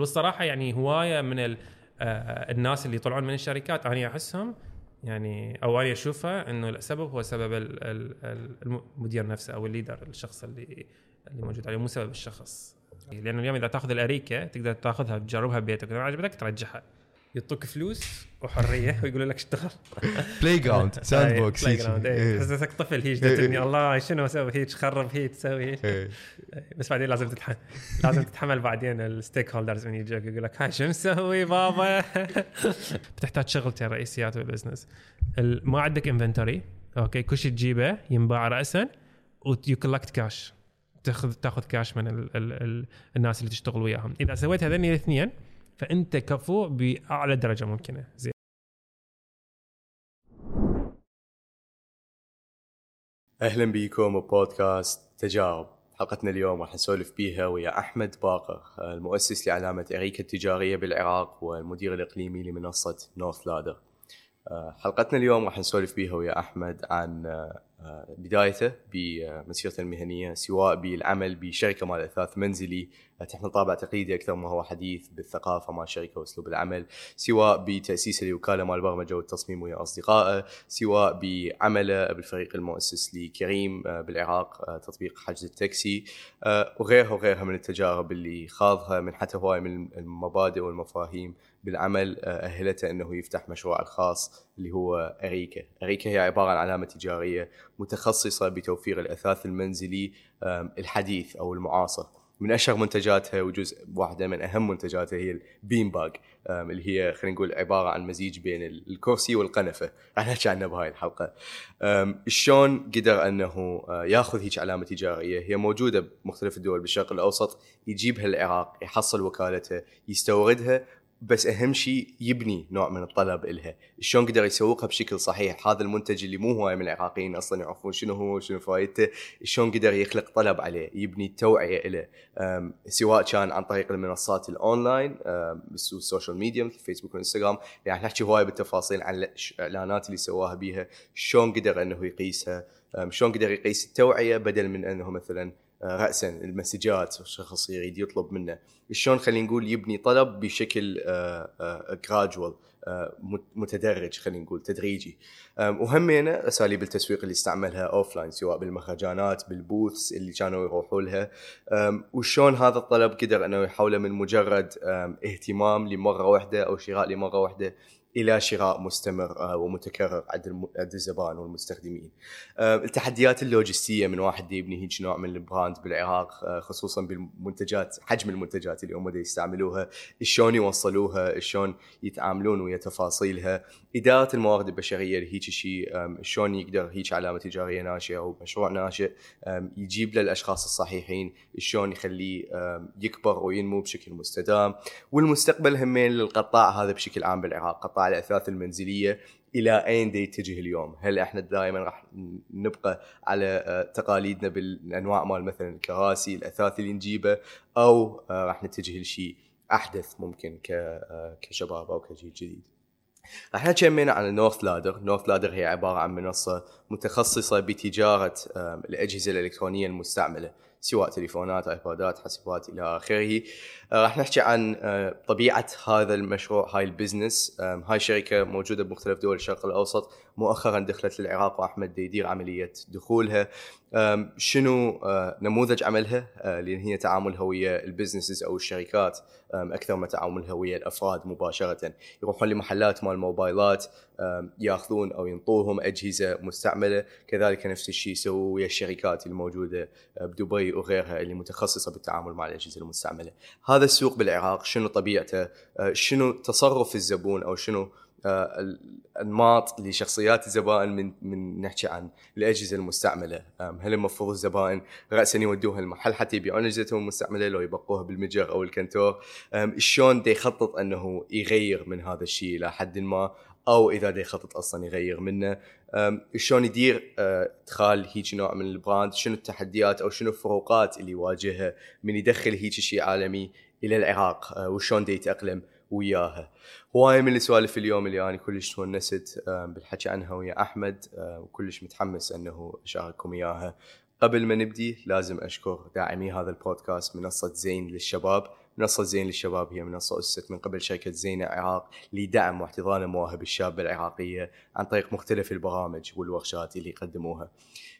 والصراحة يعني هواية من آه، الناس اللي يطلعون من الشركات. أنا أحسهم يعني أو أنا أشوفها إنه السبب هو سبب ال- ال- ال- المدير نفسه أو ال leader الشخص اللي اللي موجود عليه مو سبب الشخص. لأنه اليوم إذا تأخذ الأريكة تقدر تأخذها تجربها ببيتك اذا عجبتك ترجعها. يعطوك فلوس وحرية ويقولوا لك اشتغل. playground sandbox playground إيه. نفسك طفل هيك إيه. تبني الله شنو أسوي هيك؟ خرب هيك تسوي هيك. إيه. بس بعدين لازم تتحمل لازم تتحمل بعدين ال stakeholders من يجوك يقول لك هاي شو مسوي بابا؟ بتحتاج شغلتين رئيسيات بال business ال- ما عندك inventory okay؟ كل شيء تجيبه ينباع راسا و you collect cash تاخذ تاخذ كاش من ال ال ال الناس اللي تشتغل وياهم. إذا سويت هذين الاثنين فأنت كفو بأعلى درجة ممكنة. زين. أهلا بيكم ببودكاست تجارب. حلقتنا اليوم راح نسولف بيها ويا أحمد باقر المؤسس لعلامة اريكا التجارية بالعراق والمدير الإقليمي لمنصة نورث لادر حلقتنا اليوم راح نسولف بيها ويا أحمد عن بدايته بمسيرته المهنية سواء بالعمل بشركة مال إثاث منزلي تحمل طابع تقليدي أكثر ما هو حديث بالثقافة مال الشركة وأسلوب العمل سواء بتأسيسه لوكالة مال البرمجه والتصميم ويا أصدقائه سواء بعمله بالفريق المؤسس لكريم آه، بالعراق آه، تطبيق حجز التاكسي آه، وغيرها وغيرها من التجارب اللي خاضها من حتى هواي من المبادئ والمفاهيم بالعمل آه، أهلته إنه يفتح مشروعه الخاص اللي هو أريكا، أريكا هي عبارة عن علامة تجارية متخصصة بتوفير الأثاث المنزلي الحديث أو المعاصر. من أشهر منتجاتها وجزء واحدة من أهم منتجاتها هي البين باج اللي هي خلينا نقول عبارة عن مزيج بين الكرسي والقنفة، راح نحكي عنها بهاي الحلقة. آم، شلون قدر أنه آه، ياخذ هيك علامة تجارية هي موجودة بمختلف الدول بالشرق الأوسط يجيبها العراق يحصل وكالتها يستوردها بس أهم شيء يبني نوع من الطلب إلها. شلون قدر يسوقها بشكل صحيح؟ هذا المنتج اللي مو هواي من العراقيين أصلا يعرفون شنو هو شنو فايدته شلون قدر يخلق طلب عليه؟ يبني توعية له سواء كان عن طريق المنصات الأونلاين وال social media مثل فيسبوك وإنستغرام. يعني نحكي هواي بالتفاصيل عن الإعلانات اللي سواها بيها. شلون قدر إنه يقيسها؟ شلون قدر يقيس التوعية بدل من إنه مثلا راسا ال messages الشخص يريد يطلب منه. شلون خلينا نقول يبني طلب بشكل gradual متدرج خلينا نقول تدريجي. وهمينه أساليب التسويق اللي استعملها offline سواء بالمهرجانات بال booths اللي كانوا يروحوا لها. آم، وشلون هذا الطلب قدر إنه يحوله من مجرد اهتمام لمرة واحدة أو شراء لمرة واحدة إلى شراء مستمر آه، ومتكرر عند عند الزبائن والمستخدمين. آه، التحديات اللوجستية من واحد يبني هيك نوع من البراند بالعراق آه، خصوصا بالمنتجات حجم المنتجات اللي هم يستعملوها، شلون يوصلوها، شلون يتعاملون ويا تفاصيلها، إدارة الموارد البشرية لهيك شيء، شلون يقدر هيك علامة تجارية ناشئة أو مشروع ناشئ يجيب له الاشخاص الصحيحين، شلون يخليه يكبر وينمو بشكل مستدام، والمستقبل همين للقطاع هذا بشكل عام بالعراق قطاع الأثاث المنزلية إلى أين يتجه اليوم؟ هل إحنا دائما راح نبقى على تقاليدنا بالأنواع مال مثلا الكراسي الأثاث اللي نجيبه أو راح نتجه لشيء أحدث ممكن كشباب أو كجيل جديد. راح همين عن نورث لادر، نورث لادر هي عبارة عن منصة متخصصة بتجارة الأجهزة الإلكترونية المستعملة سواء تليفونات، آيبادات، حاسبات إلى آخره. آه، راح نحكي عن آه، طبيعة هذا المشروع هاي ال business، هاي شركه موجودة بمختلف دول الشرق الأوسط، مؤخرا دخلت للعراق وأحمد يدير عملية دخولها. شنو آه، نموذج عملها؟ لأن هي تعاملها ويا ال businesses أو الشركات أكثر ما تعاملها ويا الأفراد مباشرة. يروحون لمحلات مال موبايلات يأخذون أو ينطوهم أجهزة مستعملة. كذلك نفس الشيء يسووا ويا الشركات الموجودة بدبي وغيرها اللي متخصصة بالتعامل مع الأجهزة المستعملة. هذا السوق بالعراق شنو طبيعته آه، شنو تصرف الزبون أو شنو آه، الانماط لشخصيات الزبائن من من نحكي عن الأجهزة المستعملة. هل المفروض الزبائن راسا يودوها المحل حتى يبيعون أجهزتهم المستعملة لو يبقوها بالمتجر أو الكنتور؟ شلون دا يخطط أنه يغير من هذا الشيء إلى حد ما أو إذا دا يخطط أصلا يغير منه؟ شلون يدير آه، إدخال هيك نوع من ال brand؟ شنو التحديات أو شنو الفروقات اللي يواجهها من يدخل هيك شيء عالمي إلى العراق آه، وشلون دا يتأقلم وياها. هواي من السوالف اليوم اللي أنا كلش تونست آه، بالحكي عنها ويا أحمد آه، وكلش متحمس أنه أشارككم إياها. قبل ما نبدي لازم أشكر داعمي هذا البودكاست منصة زين للشباب. منصة زين للشباب هي منصة أسست من قبل شركة زين العراق لدعم واحتضان المواهب الشابة العراقية عن طريق مختلف البرامج والورشات اللي يقدموها.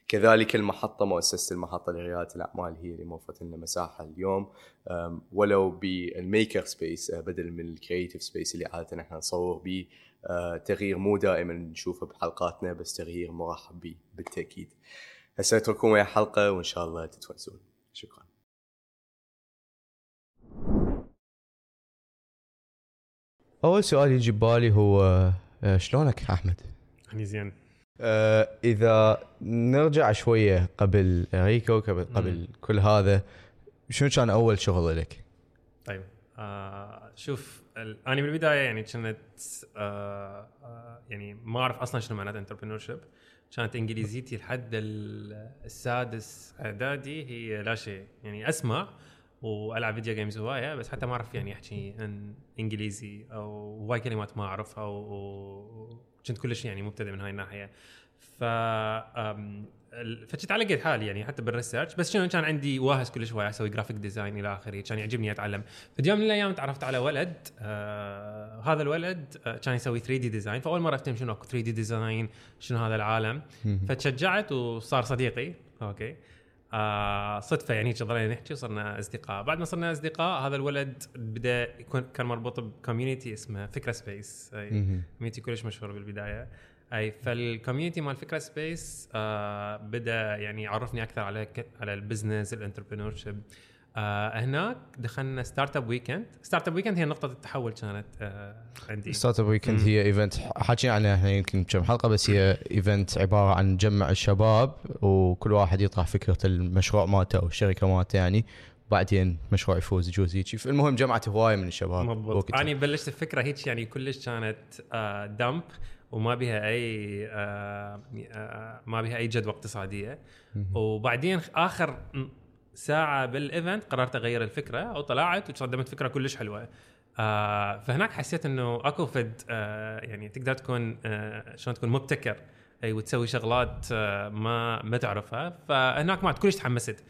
كذلك المحطة مؤسسة المحطة لريادة الأعمال هي اللي موفرت لنا مساحة اليوم ولو بال maker space أه، بدل من ال creative space اللي عادة إحنا نصور به أه، تغيير مو دائما نشوفه بحلقاتنا بس تغيير مرحب به بالتأكيد. هسه أترككم ويا حلقة وإن شاء الله تتونسون شكرا. أول سؤال يجي ببالي هو آه، شلونك أحمد؟ يعني زين آه، إذا نرجع شوية قبل Reko قبل قبل كل هذا شنو كان أول شغل لك؟ طيب آه شوف أنا بالبداية يعني كنت آه آه يعني ما أعرف أصلا شنو معناته entrepreneurship كانت إنجليزيتي لحد ال- السادس إعدادي هي لا شيء يعني اسمع وألعب video games هواية بس حتى ما أعرف يعني أحكي ان إنجليزي أو هواي كلمات ما اعرفها وكنت كلش يعني مبتدئ من هاي الناحية. ف فكنت على قد حالي يعني حتى بال research بس شنو كان عندي واهس كل شوي أسوي graphic design إلى آخره كان يعجبني أتعلم. فجاء من الأيام تعرفت على ولد آه هذا الولد آه كان يسوي 3D design فأول مرة أفتهم شنو اكو 3D design شنو هذا العالم. فتشجعت وصار صديقي. okay. آه صدفة يعني ظلينا نحكي وصرنا أصدقاء. بعد ما صرنا أصدقاء هذا الولد بدأ يكون كان مربوط ب community اسمه فكرة سبيس. community كلش مشهور بالبداية. أي فال community مال فكرة سبيس آه بدأ يعني يعرفني أكثر على على ال business ال entrepreneurship آه هناك دخلنا Startup Weekend Startup Weekend هي نقطة التحول كانت آه عندي. Startup Weekend. هي event حاكينا عنها إحنا يمكن كم حلقة بس هي event عبارة عن نجمع الشباب وكل واحد يطرح فكرة المشروع مالته أو الشركة مالته يعني. بعدين مشروع يفوز يجوز هيك. المهم جمعت هواية من الشباب مضبوط. أنا بلشت الفكرة هيك يعني كلش كانت آه دمب وما بها أي آه آه ما بها أي جدوى اقتصادية. وبعدين آخر ساعة بالايفنت قررت أغير الفكرة وطلعت وقدمت فكرة كلش حلوة. آه فهناك حسيت إنه أكو فد آه يعني تقدر تكون آه شلون تكون مبتكر أي وتسوي شغلات آه ما ما تعرفها. فهناك آه كلش تحمست.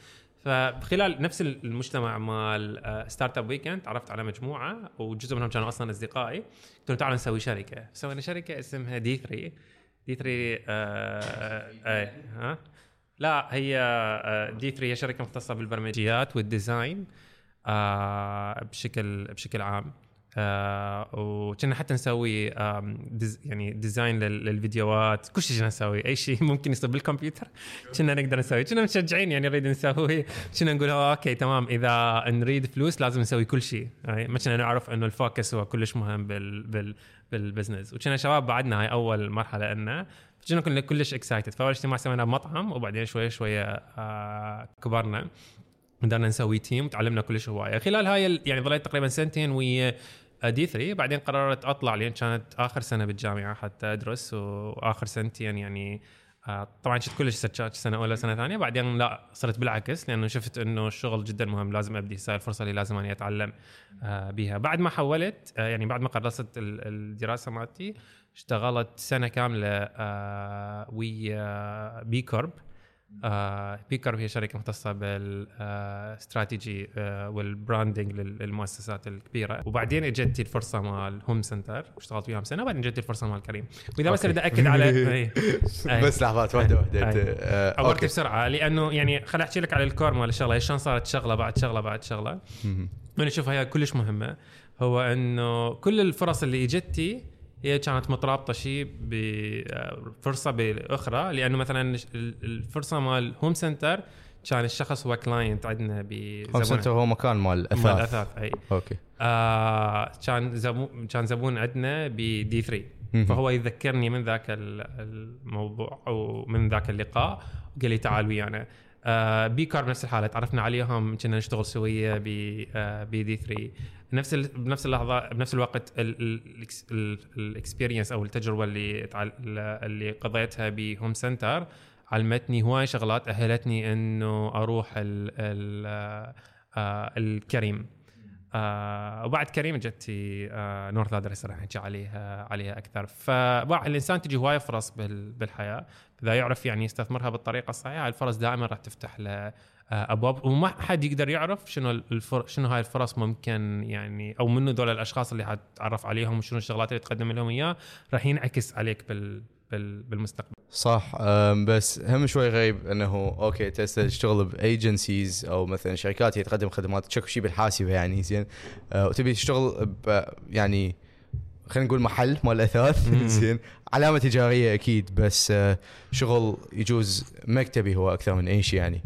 فخلال نفس المجتمع مال Startup Weekend تعرفت على مجموعة وجزء منهم كانوا أصلا أصدقائي. قلت لهم تعالوا نسوي شركة. سوينا شركة اسمها D3 D3 آه آه ها؟ لا هي آه، D3 هي شركة مختصة بالبرمجيات وال design آه بشكل بشكل عام. آه وكنا حتى نسوي يعني design لل- للفيديوهات. كل شيء كنا نسوي. أي شيء ممكن يصير بالكمبيوتر كنا نقدر نسوي. كنا مشجعين يعني نريد نسوي. كنا نقول "أوه، okay تمام. إذا نريد فلوس لازم نسوي كل شيء. يعني ما كنا نعرف إنه ال focus هو كلش مهم بال بال بال business. وكنا شباب بعدنا هاي أول مرحلة لنا كنا كنا كلش excited فأول اجتماع سويناه بمطعم وبعدين شوية شوية آه كبرنا. قدرنا نسوي team وتعلمنا كلش هواية. خلال هاي يعني ظليت تقريبا سنتين ويا D3 بعدين قررت أطلع لأن كانت آخر سنة بالجامعة حتى أدرس وآخر سنتين يعني آه، طبعا كنت كلش سكك سنة أولى سنة ثانية. بعدين لا صرت بالعكس لأنه شفت إنه الشغل جدا مهم. لازم أبدي هاي الفرصة اللي لازم أني أتعلم آه، بيها. بعد ما حولت يعني بعد ما خلصت ال- الدراسة مالتي اشتغلت سنة كاملة آه، ويا B Corp آه B Corp هي شركة مختصة بالاستراتيجي آه وال branding لل- للمؤسسات الكبيرة. وبعدين اجتني الفرصة مال Home Centre واشتغلت وياهم سنة بعدين اجتني الفرصة مال كريم. وإذا بس. اريد أكد على. أي. بس لحظات واحدة واحدة. آه، عبرت بسرعة لأنه يعني خل أحكي لك على ال core مال الشغلة. شلون صارت شغلة بعد شغلة بعد شغلة. مهم. أنا أشوفها هي كلش مهمة. هو إنه كل الفرص اللي إجتي هي كانت مترابطة شيء بفرصه بالاخرى لأنه مثلا ال- الفرصة مال Home Centre كان الشخص هو client عندنا زبون Home Centre هو مكان مال مال أثاث. أثاث أي. okay. آه كان زبون كان زبون عندنا ب D3 مهم. فهو يذكرني من ذاك ال- الموضوع أو من ذاك اللقاء وقال لي تعال ويانا. آه بي كار بنفس الحالة تعرفنا عليهم كنا نشتغل سوية ب آه بي دي 3 نفس بنفس اللحظة بنفس الوقت الإكسبيرينس أو التجربة اللي اللي قضيتها بهوم سنتر علمتني هواي شغلات أهلتني إنه أروح ال ال آه الكريم. آه وبعد كريم جتي آه نورث لادر راح نحكي عليها عليها أكثر. فباوع الإنسان تجي هواي فرص بال بالحياة. إذا يعرف يعني يستثمرها بالطريقة الصحيحة الفرص دائما راح تفتح له آه، أبواب. وما حد يقدر يعرف شنو الفر... شنو هاي الفرص ممكن يعني أو منو دول الأشخاص اللي حتتعرف عليهم وشنو الشغلات اللي تقدم لهم اياه راح ينعكس عليك بال... بال... بالمستقبل. صح بس هم شوي غريب إنه أوكي تشتغل ب agencies أو مثلا شركات هي تقدم خدمات تشكل شيء بالحاسبة يعني زين؟ أه، وتبي تشتغل يعني خلينا نقول محل مال اثاث. زين. علامة تجارية أكيد بس أه، شغل يجوز مكتبي هو أكثر من اي شيء يعني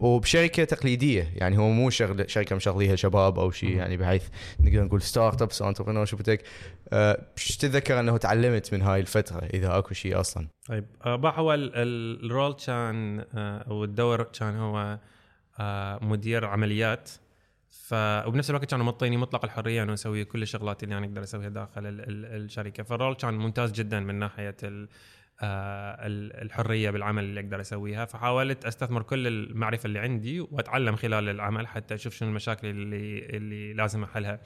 وبشركة تقليدية يعني هو مو شغل شركة مشغليها شباب أو شيء. يعني بحيث نقدر نقول startups entrepreneurship tech تتذكر إنه تعلمت من هاي الفترة إذا أكو شيء أصلا؟ طيب آه، باوع هو ال- ال- ال role كان آه، أو الدور كان هو آه، مدير عمليات. ف وبنفس الوقت كانوا مطيني مطلق الحرية إنه أسوي كل الشغلات اللي أنا أقدر أسويها داخل ال- ال- الشركة. فال role كان ممتاز جدا من ناحية آه، ال- الحرية بالعمل اللي أقدر أسويها. فحاولت أستثمر كل المعرفة اللي عندي وأتعلم خلال العمل حتى أشوف شنو المشاكل اللي اللي لازم أحلها.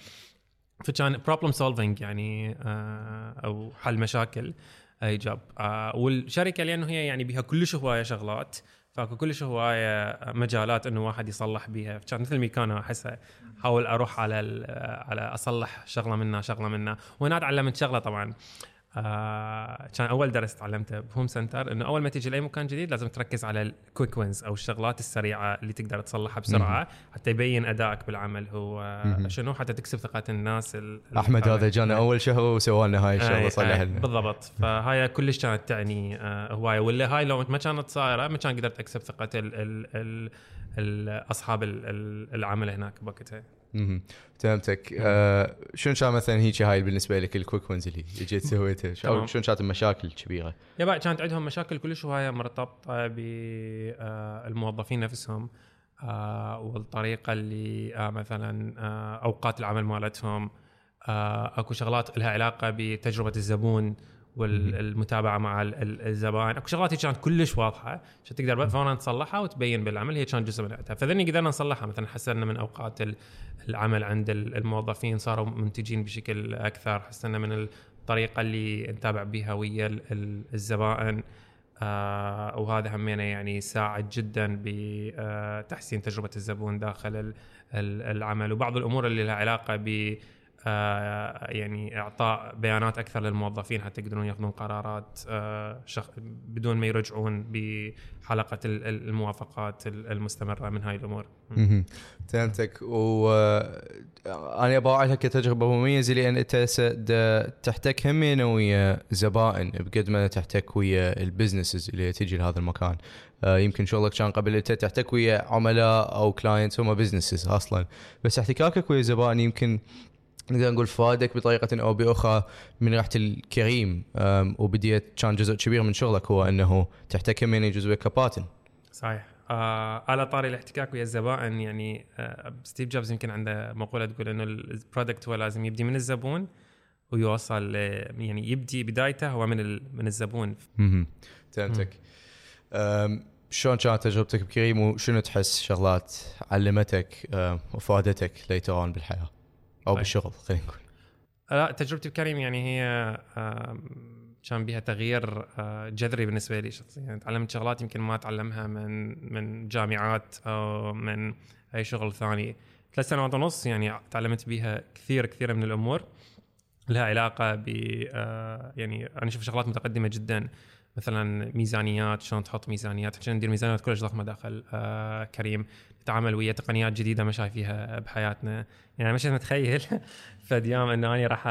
فكان problem solving يعني آه، أو حل مشاكل ايجاب آه والشركة لأنه هي يعني بها كلش هواية شغلات فاكو كلش هواية مجالات إنه واحد يصلح بيها. كان مثل ميكانو احسها أحاول أروح على على أصلح شغلة منا شغلة منا. وهنا تعلمت شغلة طبعا. آه كان أول درس تعلمته بهوم سنتر إنه أول ما تيجي لأي مكان جديد لازم تركز على ال quick wins أو الشغلات السريعة اللي تقدر تصلحها بسرعة حتى يبين أدائك بالعمل. هو. شنو؟ حتى تكسب ثقة الناس ال- أحمد هذا جانا أول شهر وسوى لنا هاي الشغلة صلح لنا. بالضبط. فهاي كلش كانت تعني آه، هواية. ولا هاي لو ما كانت صايرة ما كان قدرت أكسب ثقة ال ال ال اصحاب ال- ال- العمل هناك بوقتها. فهمتك. آه شنو كان مثلا هيك هاي بالنسبة لك ال quick wins اللي جيت سويتها. شنو كانت المشاكل الكبيره يبا كانت عندهم مشاكل كلش هوايه مرتبطة بالموظفين نفسهم آه، والطريقة اللي آه، مثلا آه، أوقات العمل مالتهم. آه، أكو شغلات لها علاقة بتجربة الزبون والمتابعة مع ال- ال- الزبائن أكو شغلات كانت كلش واضحة. عشان تقدر فورا تصلحها وتبين بالعمل. هي كان جزء من وقتها فذني قدرنا نصلحها. مثلا حسنا من أوقات ال- العمل عند ال- الموظفين صاروا منتجين بشكل أكثر. حسنا من الطريقة اللي نتابع بها ويا ال- ال- الزبائن. آه وهذا همينه يعني ساعد جدا بتحسين تجربة الزبون داخل ال- ال- العمل. وبعض الأمور اللي لها علاقة ب آه يعني إعطاء بيانات أكثر للموظفين حتى يقدرون يأخذون قرارات آه. بدون ما يرجعون بحلقة ال- ال- الموافقات ال- المستمرة من هاي الأمور. فهمتك و أنا بوعدها كتجربه مميزة لأن أنت تحتك همين ويا زبائن بقد ما تحتك ويا البزنسز اللي تجي لهذا المكان آه، يمكن شغلك كان قبل أنت تحتك ويا عملاء أو clients هم businesses أصلا بس احتكاكك ويا زبائن يمكن نقدر نقول فادك بطريقة أو بأخرى من ريحه الكريم. وبديت كان جزء كبير من شغلك هو أنه تحتك همين جزء كباتن. صحيح. آه على طاري الاحتكاك ويا الزبائن يعني آه ستيف جوبز يمكن عنده مقولة تقول إنه ال product هو لازم يبدي من الزبون ويوصل يعني يبدي بدايته هو من من الزبون. أها فهمتك. شلون كانت تجربتك بكريم وشنو تحس شغلات علمتك وفادتك later on بالحياة؟ أو طيب. بالشغل خلينا نقول. لا تجربتي بكريم يعني هي كان بها تغيير آه، جذري بالنسبة لي شخصيا. يعني تعلمت شغلات يمكن ما أتعلمها من من جامعات أو من أي شغل ثاني. ثلاث سنوات ونص يعني تعلمت بها كثير كثير من الأمور. لها علاقة ب آه، يعني أنا أشوف شغلات متقدمة جدا. مثلا ميزانيات شلون تحط ميزانيات. عشان ندير ميزانيات كلش ضخمة داخل آه، كريم. نتعامل ويا تقنيات جديدة ما شايفيها بحياتنا. يعني مش متخيل. فد يوم إنه أنا راح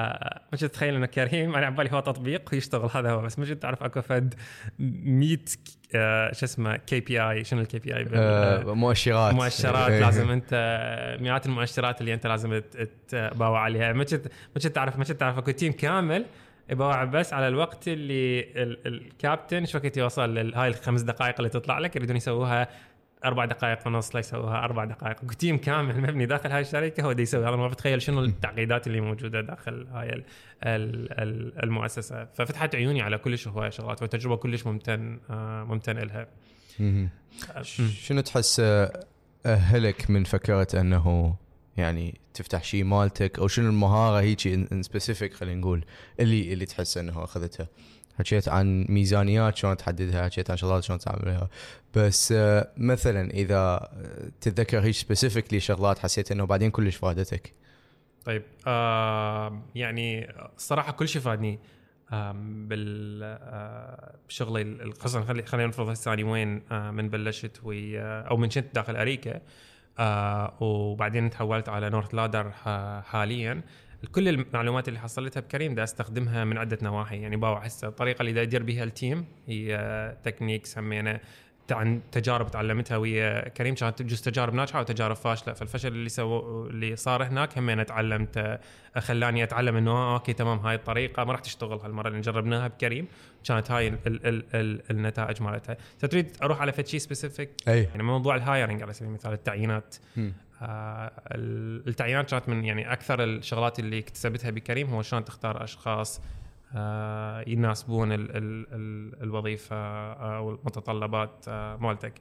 مش اتخيل إنه كريم أنا عبالي هو تطبيق ويشتغل هذا هو بس مش تعرف أكو فد 100 آه، شو اسمه KPI شنو ال KPI؟ أه، مؤشرات. مؤشرات إيه. لازم أنت مئات المؤشرات اللي أنت لازم تباوع عليها. ما كنت تعرف كنت تعرف أكو team كامل يباوع بس على الوقت اللي ال- الكابتن شو وقت يوصل لهاي الخمس دقائق اللي تطلع لك يريدون يسووها أربع دقائق ونص لا يسووها أربع دقائق. اكو team كامل مبني داخل هاي الشركة هو يسوي. هذا ما بتخيل شنو التعقيدات اللي موجودة داخل هاي ال- ال- ال- المؤسسة. ففتحت عيوني على كلش هوايه شغلات وتجربة كلش ممتن آه، ممتن لها مهم. شنو تحس أه، أهلك من فكرة أنه يعني تفتح شيء مالتك؟ أو شنو المهارة هيك in specific خلينا نقول اللي اللي تحس انه أخذتها؟ حكيت عن ميزانيات شلون تحددها حكيت عن شغلات شلون تعملها. بس آه، مثلا إذا آه، تتذكر هيك specifically شغلات حسيت إنه بعدين كلش فادتك؟ طيب آه يعني الصراحه كل شيء فادني آم، بال آه، بشغلي القصة خلي خلينا نفرض هسه أنا وين آه، من بلشت ويا أو من كنت داخل اريكا آه وبعدين تحولت على نورث لادر حاليا. كل المعلومات اللي حصلتها بكريم دا أستخدمها من عدة نواحي. يعني باوع هسه الطريقة اللي دا يدير بها ال team هي تكنيك سمينا عن تجارب تعلمتها ويا كريم كانت تجوز تجارب ناجحة وتجارب فاشلة. فالفشل اللي سو اللي صار هناك هم أنا تعلمت خلاني أتعلم إنه آه، okay تمام هاي الطريقة. ما راح تشتغل هالمرة اللي جربناها بكريم. كانت هاي ال ال ال ال النتائج مالتها. تريد أروح على فد شيء specific أي. يعني موضوع ال hiring على سبيل المثال التعيينات. التعيينات كانت من يعني أكثر الشغلات اللي اكتسبتها بكريم هو شلون تختار أشخاص آه يناسبون ال ال ال الوظيفة آه، أو المتطلبات آه مالتك.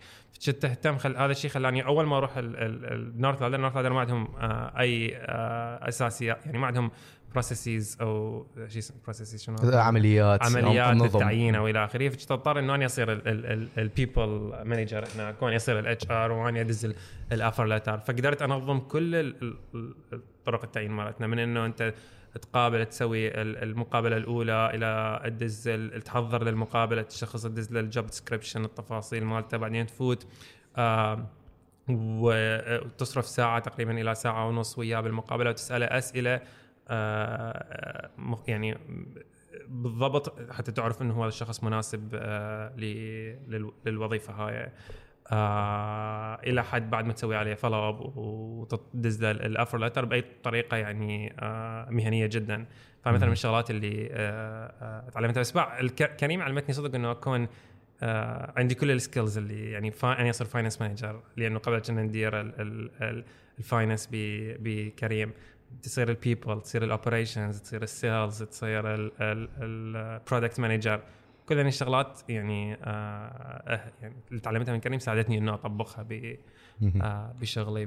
كنت تهتم خل هذا الشيء خلاني أول ما أروح النورث لادر النورث لادر ما عندهم آه أي آه أساسيات يعني ما عندهم processes أو شو اسمه processes شنو؟ عمليات عمليات. التعيين أو إلى آخره. فكنت أضطر إنه أنا اصير ال people manager هناك واني اصير ال HR واني ادز ال offer letter فقدرت أنظم كل طرق التعيين مالتنا من إنه أنت تقابل تسوي ال- المقابلة الأولى إلى تدز تحضر للمقابلة الشخص تدز له ال job description التفاصيل مالته بعدين تفوت آه وتصرف ساعة تقريبا إلى ساعة ونص وياه بالمقابلة وتسأله أسئلة يعني بالضبط حتى تعرف إنه هذا الشخص مناسب آه، للوظيفة هاي. آه إلى حد بعد ما تسوي عليه follow up وتدز له ال offer letter بأي طريقة يعني آه مهنية جدا. فمثلا من الشغلات اللي آه آه تعلمتها بس كريم علمتني صدق إنه أكون آه عندي كل ال skills اللي يعني اني أصير finance manager لأنه قبل كنا ندير ال- ال- ال- ال finance بكريم. تصير ال people تصير ال operations تصير ال sales تصير ال product manager كل هذه الشغلات يعني آه آه، يعني اللي تعلمتها من كريم ساعدتني إنه أطبقها ب. آه بشغلي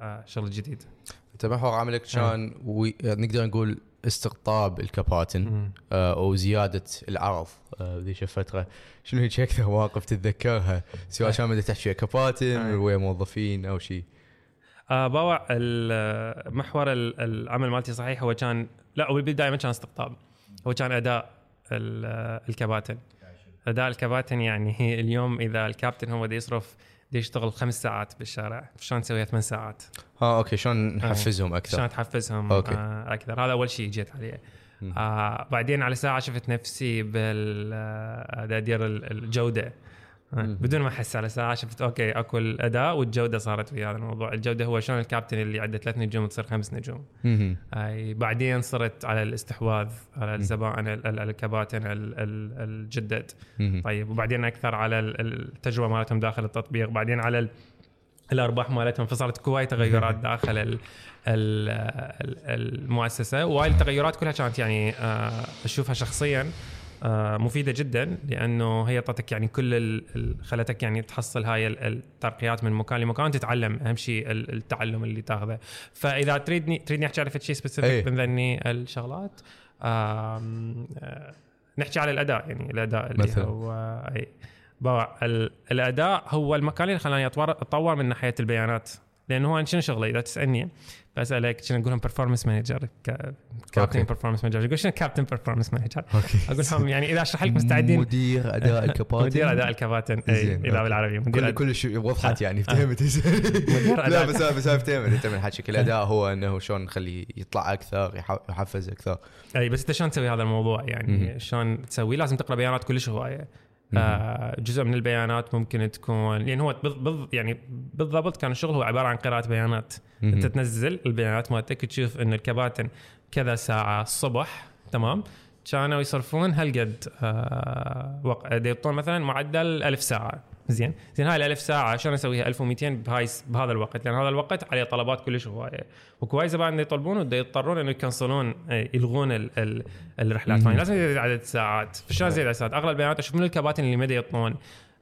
بشغل جديد. انت محور عملك كان وي... نقدر نقول استقطاب الكباتن آه وزياده العرض آه ذيك الفترة شنو هيك أكثر مواقف تتذكرها؟ سواء كان بدك تحكي ويا كباتن. ويا موظفين أو شيء آه باوع ال- محور ال- العمل مالتي صحيح هو كان لا هو بالبداية ما كان استقطاب. هو كان أداء ال- الكباتن أداء الكباتن يعني هي اليوم إذا الكابتن هو بده يصرف بده يشتغل خمس ساعات بالشارع. شلون نسويها ثمان ساعات؟ ها okay. شلون نحفزهم أكثر؟ شلون تحفزهم؟ okay. آه أكثر. هذا أول شيء جيت عليه. آه بعدين على ساعة شفت نفسي بال آه، ادير ال- الجودة. آه،. بدون ما أحس على ساعة شفت okay أكو الأداء والجودة صارت في هذا الموضوع. الجودة هو شلون الكابتن اللي عنده ثلاث نجوم تصير خمس نجوم. أي بعدين صرت على الاستحواذ على الزبائن ال- ال- الكباتن ال- ال- الجدد. طيب وبعدين أكثر على ال- التجربة مالتهم داخل التطبيق. بعدين على ال- الأرباح مالتهم فصارت هواي تغيرات داخل ال ال ال المؤسسة. وهاي التغيرات كلها كانت يعني آه، أشوفها شخصيا. مفيدة جدا لأنه هي اعطتك يعني كل خلتك يعني تحصل هاي ال- الترقيات من مكان لمكان تتعلم أهم شيء ال- التعلم اللي تاخذه فإذا تريدني تريدني أحكي على شيء. سبيسيفيك من ذني الشغلات آه، نحكي على الأداء يعني الأداء اللي مثلاً. هو ال- الأداء هو المكان اللي خلاني أتطور من ناحية البيانات لأنه هو شنو شغلي إذا تسألني بسألك شنو أقول لهم performance manager كابتن okay. performance manager يقول شنو كابتن performance manager أقول لهم يعني إذا أشرح لك مستعدين. مدير أداء الكباتن مدير أداء الكباتن إي إذا. بالعربي مدير كل شيء وضحت يعني فهمت لا. بس بس فهمت انت من حكيك الاداء هو إنه شلون نخليه يطلع أكثر يح- يحفز أكثر. إي بس أنت شلون تسوي هذا الموضوع؟ يعني. شلون تسوي؟ لازم تقرأ بيانات كلش هواية. آه جزء من البيانات ممكن تكون لأن هو بض بض يعني بالضبط كان الشغل هو عبارة عن قراءة بيانات. مهم. أنت تنزل البيانات مالتك تشوف إن الكباتن كذا ساعة الصبح تمام؟ كانوا يصرفون هالقد آه وق... يعطون مثلا معدل ألف ساعة. زين زين هاي الألف ساعة شلون أسويها 1200 بهاي بهذا الوقت لأن هذا الوقت عليه طلبات كلش هواية وكواي زبائن يطلبون يضطرون إنه يكنسلون آه، يلغون ال... ال... الرحلات. فاني لازم يزيد عدد الساعات فشلون زيد عدد الساعات أغلب البيانات أشوف من الكباتن اللي مدى يعطون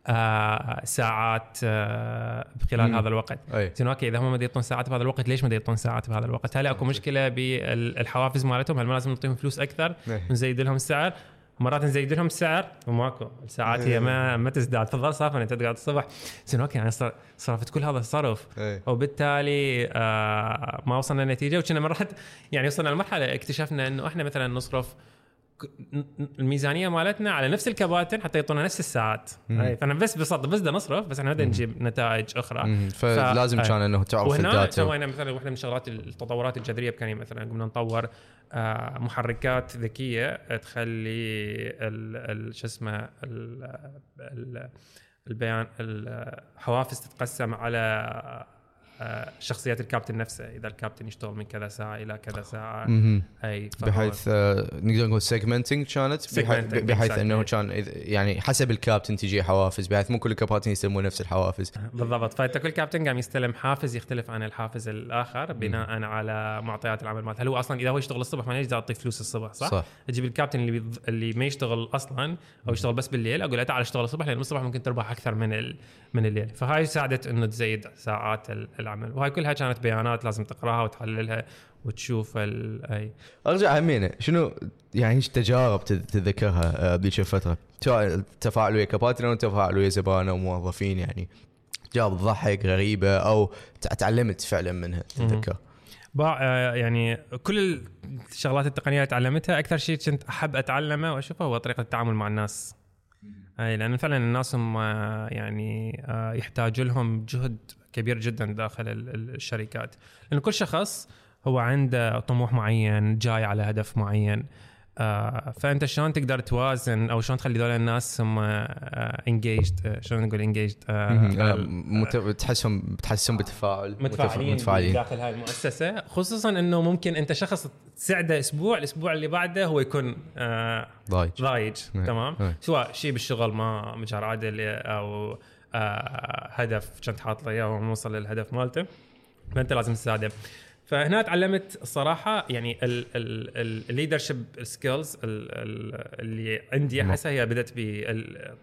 آه ساعات آه خلال. هذا الوقت زين okay إذا هم ما يعطون ساعات بهذا الوقت ليش ما يعطون ساعات بهذا الوقت؟ هل أكو مشكلة بالحوافز مالتهم؟ هل ما لازم نعطيهم فلوس أكثر إيه. نزيد لهم السعر؟ مرات نزيد لهم السعر وماكو. الساعات هي ما ما تزداد. تظل صافي انت تقعد الصبح. زين okay يعني صرفت كل هذا الصرف. إيه. وبالتالي آه ما وصلنا لنتيجه وكنا مرات يعني وصلنا لمرحلة اكتشفنا إنه إحنا مثلا نصرف الميزانية مالتنا على نفس الكباتن حتى يعطونا نفس الساعات. فأنا بس ببساطه بس بدنا نصرف بس إحنا بدنا نجيب نتائج أخرى. مم. فلازم ف- كان إنه تعرف وهنا الداتا. سوينا مثلا واحدة من الشغلات التطورات الجذرية بكاني مثلا قمنا نطور آه، محركات ذكية تخلي شو اسمه ال- ال- البيان الحوافز تتقسم على شخصيات الكابتن نفسه إذا الكابتن يشتغل من كذا ساعة إلى كذا ساعة. اي بحيث آه، نقدر نقول segmenting كانت بحيث. إنه كان يعني حسب الكابتن تجي حوافز بحيث مو كل الكباتن يستلمون نفس الحوافز بالضبط فانت كل كابتن قام يستلم حافز يختلف عن الحافز الآخر بناء على معطيات العمل مالته هل هو أصلا إذا هو يشتغل الصبح ما يقدر تعطيه فلوس الصبح صح؟ صح. أجيب الكابتن اللي بيض... اللي ما يشتغل أصلا أو يشتغل بس بالليل أقول له تعال اشتغل الصبح لأن الصبح ممكن تربح أكثر من ال... من الليل فهاي ساعدت إنه تزيد ساعات ال- العمل. وهاي كلها كانت بيانات لازم تقراها وتحللها وتشوف. أي. أرجع همينه شنو يعني إيش تجارب تت- تتذكرها آه، بذيك الفترة سواء تفاعل ويا كباتن أو تفاعل ويا زبائن أو موظفين يعني. تجارب تضحك غريبة أو تع- تعلمت فعلا منها تتذكر. آه، يعني كل الشغلات التقنية اللي تعلمتها أكثر شيء كنت أحب اتعلمه واشوفه هو طريقة التعامل مع الناس. أي لأن فعلا الناس هم آه، يعني يحتاج لهم جهد كبير جدا داخل ال- ال- الشركات. لأن كل شخص هو عنده طموح معين جاي على هدف معين. آه فأنت شلون تقدر توازن أو شلون تخلي دول الناس هم انجيجد شلون نقول انجيجد. آه، تحسهم بتحسهم بتفاعل متف- متفاعلين, متفاعلين داخل هاي المؤسسة. خصوصا إنه ممكن أنت شخص تساعده أسبوع الأسبوع اللي بعده هو يكون آه ضايج. ضايج. إيه. تمام؟ إيه. سواء شيء بالشغل ما مجار عادل أو آه هدف كنت حاط له إياه وموصل للهدف مالته. فأنت لازم تساعده. فهنا تعلمت الصراحه يعني ال leadership skills اللي عندي أحسها هي بدأت بال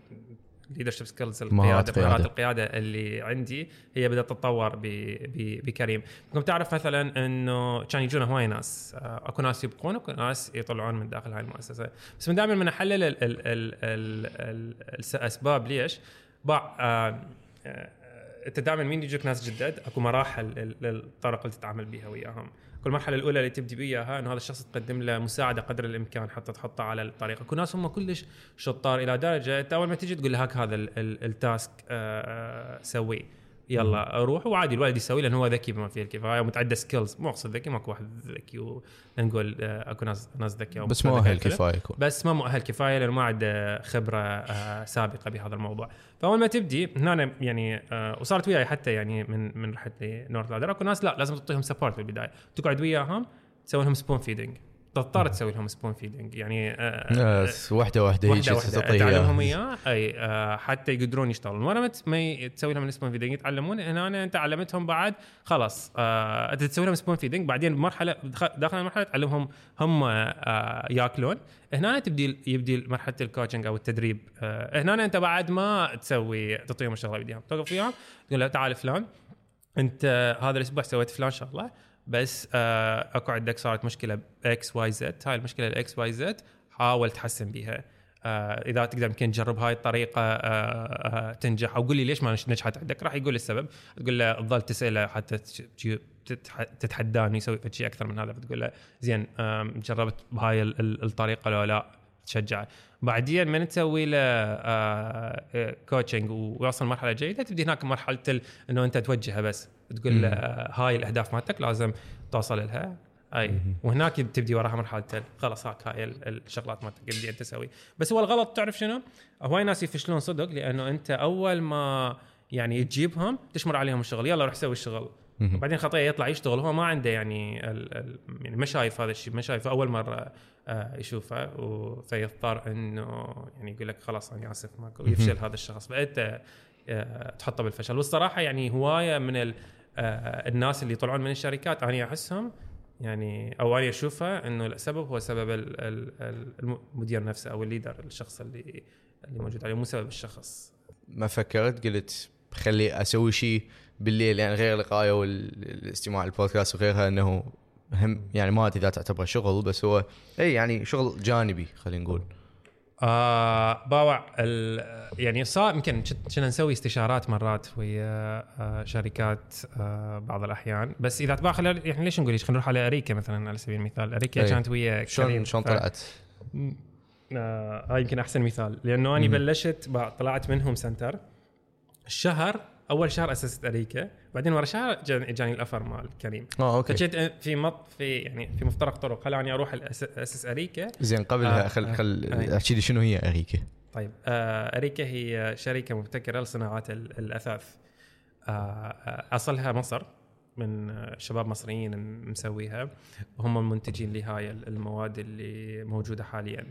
leadership skills القيادة مهارات. القيادة اللي عندي هي بدأت تتطور بكريم. كنت تعرف مثلا إنه كان يجونا هواي ناس آه، أكو ناس يبقون أكو ناس يطلعون من داخل هاي المؤسسة. بس من دائما من أحلل ال- ال- ال- ال- ال- الاسباب ليش؟ باع آه، آه، أنت دائما مين يجيك ناس جدد؟ أكو مراحل لل- للطرق اللي تتعامل بها وياهم. كل مرحلة الأولى اللي تبدي بيها إنه هذا الشخص تقدم له مساعدة قدر الإمكان حتى تحطه على الطريق. أكو ناس هم كلش شطار إلى درجة أنت أول ما تجي تقول له هاك هذا ال- ال- ال task آه، سويه. يلا روح وعادي الولد يسوي لأنه هو ذكي بما فيه الكفايه ومتعدى skills مو أقصد ذكي ماكو واحد ذكي و- نقول آه، أكو ناس ناس ذكيه بس مو أهل كفايه بس ما مؤهل كفايه لأنه ما عنده خبرة آه، سابقة بهذا الموضوع. فأول ما تبدي هنا يعني آه، وصارت وياي حتى يعني من من رحت لنورث لادر أكو ناس لا لازم تعطيهم support في البداية. تقعد وياهم تسوي لهم spoon feeding تضطر تسوي لهم spoon feeding يعني آه، ناس واحدة واحدة هيك واحدة واحدة تعطيه تعلمهم. إياه. أي آه، حتى يقدرون يشتغلون. ورا ما تسوي لهم ال spoon feeding يتعلمون. هنا أنت علمتهم بعد خلاص آه، أنت تسوي لهم spoon feeding بعدين بمرحله داخل المرحلة تعلمهم هم آه، ياكلون. هنا تبدي يبدي مرحلة ال coaching أو التدريب. آه، هنا أنت بعد ما تسوي تعطيهم الشغله بايديهم توقف وياهم تقول له تعال فلان أنت هذا الأسبوع سويت فلان شغلة. بس آه أكو عندك صارت مشكلة ب X Y Z. هاي المشكلة ال X Y Z حاول تحسن بيها. آه إذا تقدر يمكن تجرب هاي الطريقة آه تنجح. أو قول لي ليش ما نجحت عندك؟ راح يقول السبب. تقول له تظل تساله حتى تتحداني يسوي شيء أكثر من هذا. فتقول له زين جربت بهاي ال- ال- الطريقة لو لا؟ تشجعه بعدين من تسوي له آه coaching ويوصل مرحلة جيدة تبدي هناك مرحلة إنه أنت توجهه بس. تقول له آه، هاي الأهداف مالتك لازم توصل لها. أي. وهناك تبدي وراها مرحلة خلاص هاك هاي ال- الشغلات مالتك اللي أنت تسوي. بس هو الغلط تعرف شنو؟ هواي ناس يفشلون صدق لأنه أنت أول ما يعني تجيبهم تشمر عليهم الشغل يلا روح سوي الشغل. بعدين خطيه يطلع يشتغل هو ما عنده يعني ال ال يعني ما شايف هذا الشيء ما شايفه أول مرة آه يشوفه فيضطر إنه يعني يقول لك خلاص أنا آسف ماكو يفشل هذا الشخص. فانت آه تحطه بالفشل. والصراحة يعني هواية من ال آه الناس اللي يطلعون من الشركات أنا أحسهم يعني أو أنا اشوفها إنه السبب هو سبب ال- ال- ال- المدير نفسه أو الليدر الشخص اللي اللي موجود عليه مو سبب الشخص. ما فكرت؟ قلت خلي أسوي شيء بالليل يعني غير القرايه والاستماع للبودكاست وغيرها إنه هم يعني ما أدري إذا تعتبره شغل بس هو اي يعني شغل جانبي خلينا نقول آه باوع يعني صار يمكن كنا نسوي استشارات مرات ويا آه شركات آه بعض الأحيان بس إذا خلال يعني ليش نقول ليش خلينا نروح على أريكا مثلا على سبيل المثال أريكا أي. كانت ويا. شلون شلون طلعت؟ آه هاي يمكن أحسن مثال لأنه أنا. بلشت طلعت من هوم سنتر الشهر أول شهر اسست اريكا بعدين ورا شهر جاني, جاني ال offer مال كريم. آه okay. فجيت في مط في يعني في مفترق طرق خلاني أروح الأس- اسس اريكا زين قبلها آه، خل آه، خل أي. أحكي لي شنو هي اريكا؟ طيب آه اريكا هي شركه مبتكرة لصناعات ال- الأثاث. آه آه، أصلها مصر من آه، شباب مصريين مسويها. وهم المنتجين لهاي ال- المواد اللي موجودة حاليا.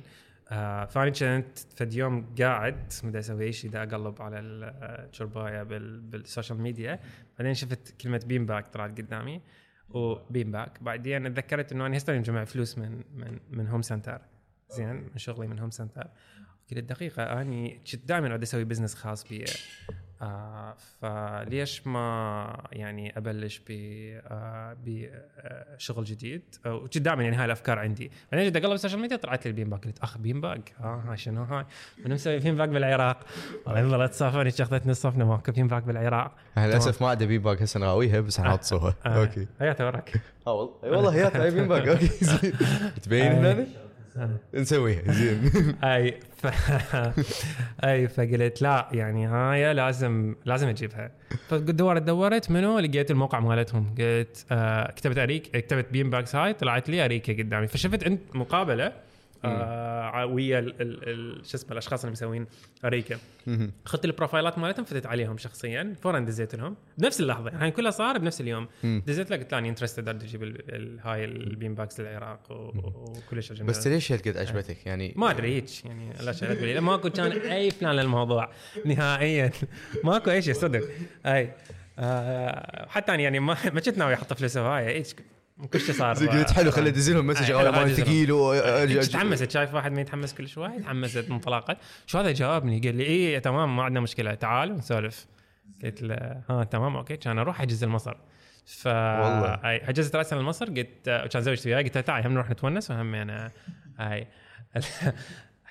آه فاني كنت فد يوم قاعد بدي أسوي شيء دا أقلب على الشربايه بال- بال social media. بعدين شفت كلمة bean bag طلعت قدامي و bean bag بعدين تذكرت إنه أنا هسه مجمع فلوس من من من هوم سنتر زين من شغلي من هوم سنتر قلت دقيقة أني كنت دائما أود أسوي business خاص بي. آه فليش ما يعني أبلش ب آه بشغل جديد؟ آه، وكنت دائما يعني هاي الأفكار عندي. بعدين جيت أقلب ال social media طلعت لي ال bean bag قلت أخ bean bag آه هاي شنو هاي؟ من مسوي bean bag بالعراق. والله ظلت صافني شخصتني الصفنة ماكو. bean bag بالعراق. للأسف ما عندي bean bag هسه نراويها بس حنحط صورها آه. okay. هيا وراك آه والله اي والله هي هاي bean bag okay تبين هنا نسويها زين. أي ف... أي فقلت لا يعني هاي لازم لازم أجيبها. فدورت دورت منو؟ لقيت الموقع مالتهم. قلت آه كتبت أريك كتبت bean bags هاي طلعت لي اريكا قدامي. فشفت أنت مقابلة آه ويا شو اسمه الأشخاص اللي مسوين أريكا. اخذت البروفايلات مالتهم فتت عليهم شخصيا فورا دزيت لهم. بنفس اللحظة يعني كلها صار بنفس اليوم. دزيت له قلت له اني interested أجيب هاي ال bean bags للعراق وكلش. بس ليش هالقد عجبتك يعني ما أدري هيك يعني لا شيء ماكو كان أي plan للموضوع نهائيا. ماكو أي شيء صدق. أي. آه حتى يعني ما ما كنت ناوي أحط فلوس هوايه هيك كل شيء صار قلت حلو خلي أدز لهم مسج أدز لهم. ثقيل و- تحمست شايف واحد ما يتحمس كل شوي؟ تحمست انطلاقت شو هذا؟ جاوبني قال لي إيه تمام ما عندنا مشكلة. تعال ونسولف. قلت له ها تمام okay. كان أروح احجز المصر. ف والله. اي حجزت راسا المصر قلت كان زوجتي وياي قلت لها تعال هم نروح نتونس وهم أنا هاي.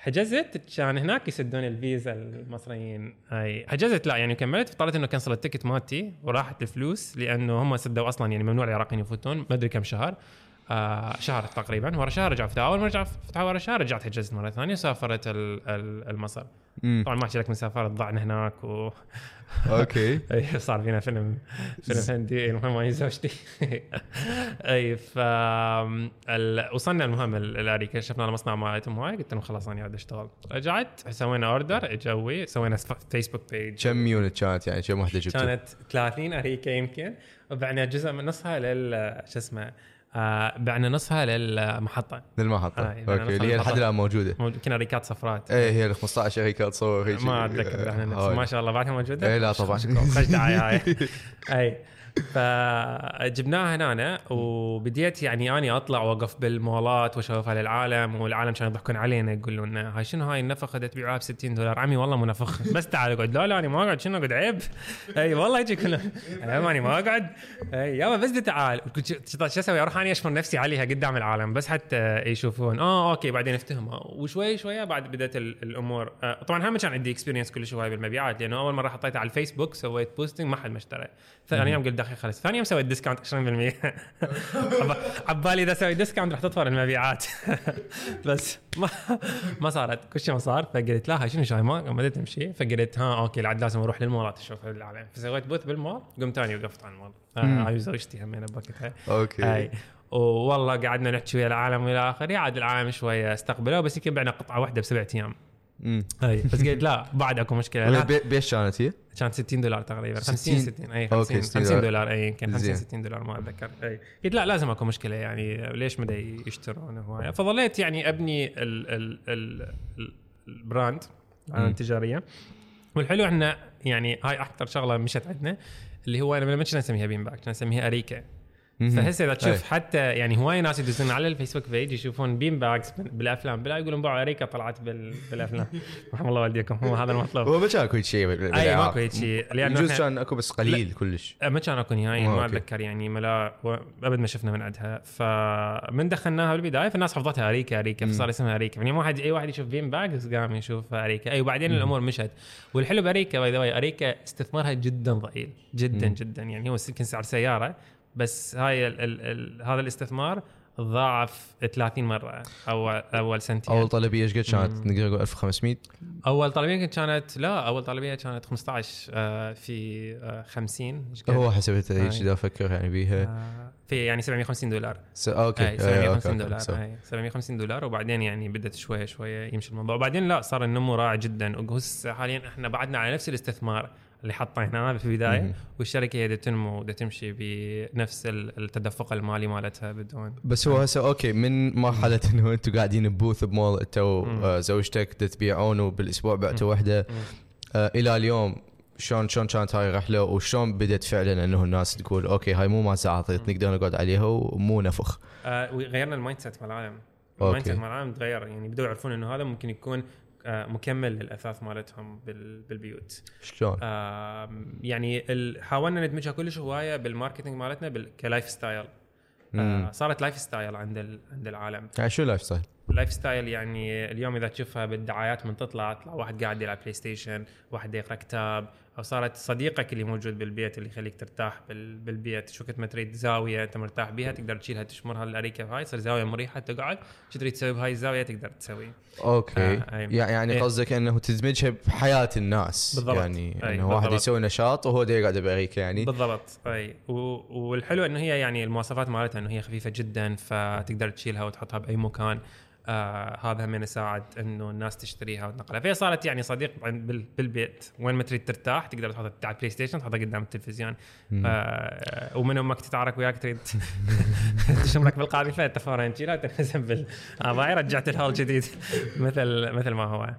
حجزت كان هناك يسدون الفيزا المصريين. هاي حجزت لا يعني كملت. اضطريت إنه cancel ال ticket مالتي وراحت الفلوس لأنه هم سدوا أصلا يعني ممنوع العراقيين يفوتون ما أدري كم شهر. آه شهر تقريبا ورا شهر أول ما رجعوا فتحوا ورا شهر رجعت حجزت مرة ثانية وسافرت ال- ال- المصر. طبعا ما أحكي لك من سافرت ضعنا هناك و okay. أي صار فينا فيلم فيلم هندي المهم هي زوجتي أي ف ال... وصلنا المهم ال- الاريكا شفنا المصنع مالتهم هاي قلت لهم خلاص أنا قاعد أشتغل. رجعت سوينا order اجوي سوينا Facebook page كم unit كانت؟ يعني كم وحده جبتوا؟ كانت 30 اريكا يمكن. وبعنا جزء من نصها لل شو اسمه آه بعنا نصها للمحطة. للمحطة. آه، يعني okay اللي هي. لحد الآن موجودة. موجود- كنا اريكات صفرات إيه هي ال 15 شركه تصور هيك ما أتذكر إحنا نفس. ما شاء الله بعدها موجودة؟ إيه، لا طبعاً. خش دعاية هاي. اي فجبناها هنا وبديت يعني أني أطلع واوقف بالمولات وأشوفها للعالم والعالم كانوا يضحكون علينا يقولون لنا هاي شنو هاي النفخة دا تبيعوها ب 60 دولار؟ عمي والله مو نفخ بس تعال اقعد. لا لا أنا ما أقعد. شنو أقعد؟ عيب. أي والله يجي كله أنا ما أقعد. أي يابا بس دي تعال. شو أسوي؟ أروح أني اشمر نفسي عليها قدام العالم بس حتى يشوفون. آه okay بعدين افتهمها وشوي شوية بعد بدأت ال- الأمور. آه طبعا هم كان عندي experience كل شوي بالمبيعات لأنه أول مرة حطيتها على الفيسبوك سويت posting ما حد ما اشترى. ثاني يوم قلت دقيقه خلص ثاني يوم سويت discount 20% عب- عبالي إذا أسوي discount راح تطفر المبيعات. بس ما ما صارت. كل شيء ما صار فقلت لا هاي شنو شاي ما بديت تمشي. فقلت ها okay العاد لازم أروح للمولات أشوف العالم. فسويت booth بالمول قمت ثاني وقفت على المول. آه، هاي زوجتي همين بوقتها. okay. هاي. والله قعدنا نحكي ويا العالم والى آخره. عاد العالم شوية استقبلوا بس يمكن بعنا قطعة واحدة بسبعة أيام. أي بس قلت لا بعد أكو مشكلة. لا. بي- بيش كانت هي؟ كانت 60 دولار تقريبا. 60 50 60 أي okay، 50 60 50 دولار. أي يمكن 50 زين. 60 دولار ما أتذكر. أي. قلت لا لازم أكو مشكلة يعني. ليش ما يشترون هوايه فظليت يعني أبني ال ال ال ال ال brand. التجارية. والحلو إحنا يعني هاي أكثر شغلة مشت عندنا اللي هو أنا لما كنا نسميها bean bag. كنا نسميها اريكا. فهسه إذا تشوف أي. حتى يعني هواي ناس يدزون على الفيسبوك page يشوفون bean bags بالأفلام. بلا يقولون باوعوا أريكا طلعت بال- بالأفلام. رحم الله والديكم هو هذا المطلوب. هو ما كان اكو شيء أي. ماكو هيك شيء. لأنه يجوز كان أكو بس قليل كلش. ما كان أكو نهائيا آه، ما. أتذكر يعني ملا أبد ما شفنا من عندها. فمن دخلناها بالبداية فالناس حفظتها أريكا أريكا فصار اسمها أريكا. يعني واحد أي واحد يشوف bean bags قام يشوف أريكا. أي وبعدين الأمور مشت. والحلو بأريكا by the way أريكا استثمارها جدا ضئيل. جدا جدا. يعني هو يمكن سعر سيارة. بس هاي ال ال ال هذا الاستثمار ضاعف 30 مرة اول أول سنتين. أول طلبية إيش قد كانت؟ نقدر نقول 1500 أول طلبية كانت؟ لا أول طلبية كانت 15 آه، في آه، 50 إيش قد؟ هو حسبتها هيك أي. إذا أفكر يعني بيها. آه، في يعني 750 دولار. س... okay. أي، 750 okay، دولار okay. اي 750 دولار. وبعدين يعني بدت شوية شوية يمشي الموضوع. وبعدين لا صار النمو رائع جدا. وهسه حاليا إحنا بعدنا على نفس الاستثمار. اللي حطيناه في البداية. والشركة هي تنمو تمشي بنفس ال- التدفق المالي مالتها بدون بس هو هسه okay من مرحلة إنه أنتم قاعدين ب booth بمول انت. وزوجتك دا تبيعون وبالأسبوع بعتوا وحدة. آه إلى اليوم شلون شلون كانت هاي الرحلة؟ وشلون بدت فعلا إنه الناس تقول okay هاي مو مال زعاطيط نقدر نقعد عليها ومو نفخ. آه وغيرنا ال mindset مال العالم. ال mindset مال العالم تغير يعني بدوا يعرفون إنه هذا ممكن يكون آه مكمل للأثاث مالتهم بال- بالبيوت شلون؟ يعني حاولنا ندمجها كلش هواية بال marketing مالتنا ك lifestyle. آه صارت lifestyle عند عند العالم يعني شو ال lifestyle؟ lifestyle يعني اليوم إذا تشوفها بالدعايات من تطلع تطلع واحد قاعد يلعب PlayStation واحد يقرأ كتاب أو صارت صديقك اللي موجود بالبيت اللي يخليك ترتاح بال- بالبيت شوكت ما تريد زاوية أنت مرتاح بيها تقدر تشيلها تشمرها الاريكه هاي تصير زاوية مريحة تقعد شو تريد تسوي بهاي الزاوية؟ تقدر تسوي. okay. آه، يعني إيه. قصدك إنه تدمجها بحياة الناس. بالضبط. يعني إنه واحد بالضبط. يسوي نشاط وهو يقعد بأريكا يعني. بالضبط. أي. و- والحلو إنه هي يعني المواصفات مالتها إنه هي خفيفة جدا فتقدر تشيلها وتحطها بأي مكان. آه هذا هم يساعد إنه الناس تشتريها وتنقلها. فهي صارت يعني صديق بالبيت. وين ما تريد ترتاح تقدر تحطها على ال PlayStation تحطها قدام التلفزيون. آه ومن أمك تتعارك وياك تريد تشمرك بالقاذفه انت فورا تشيلها وتنهزم بال آه رجعت الهول جديد. مثل مثل ما هو.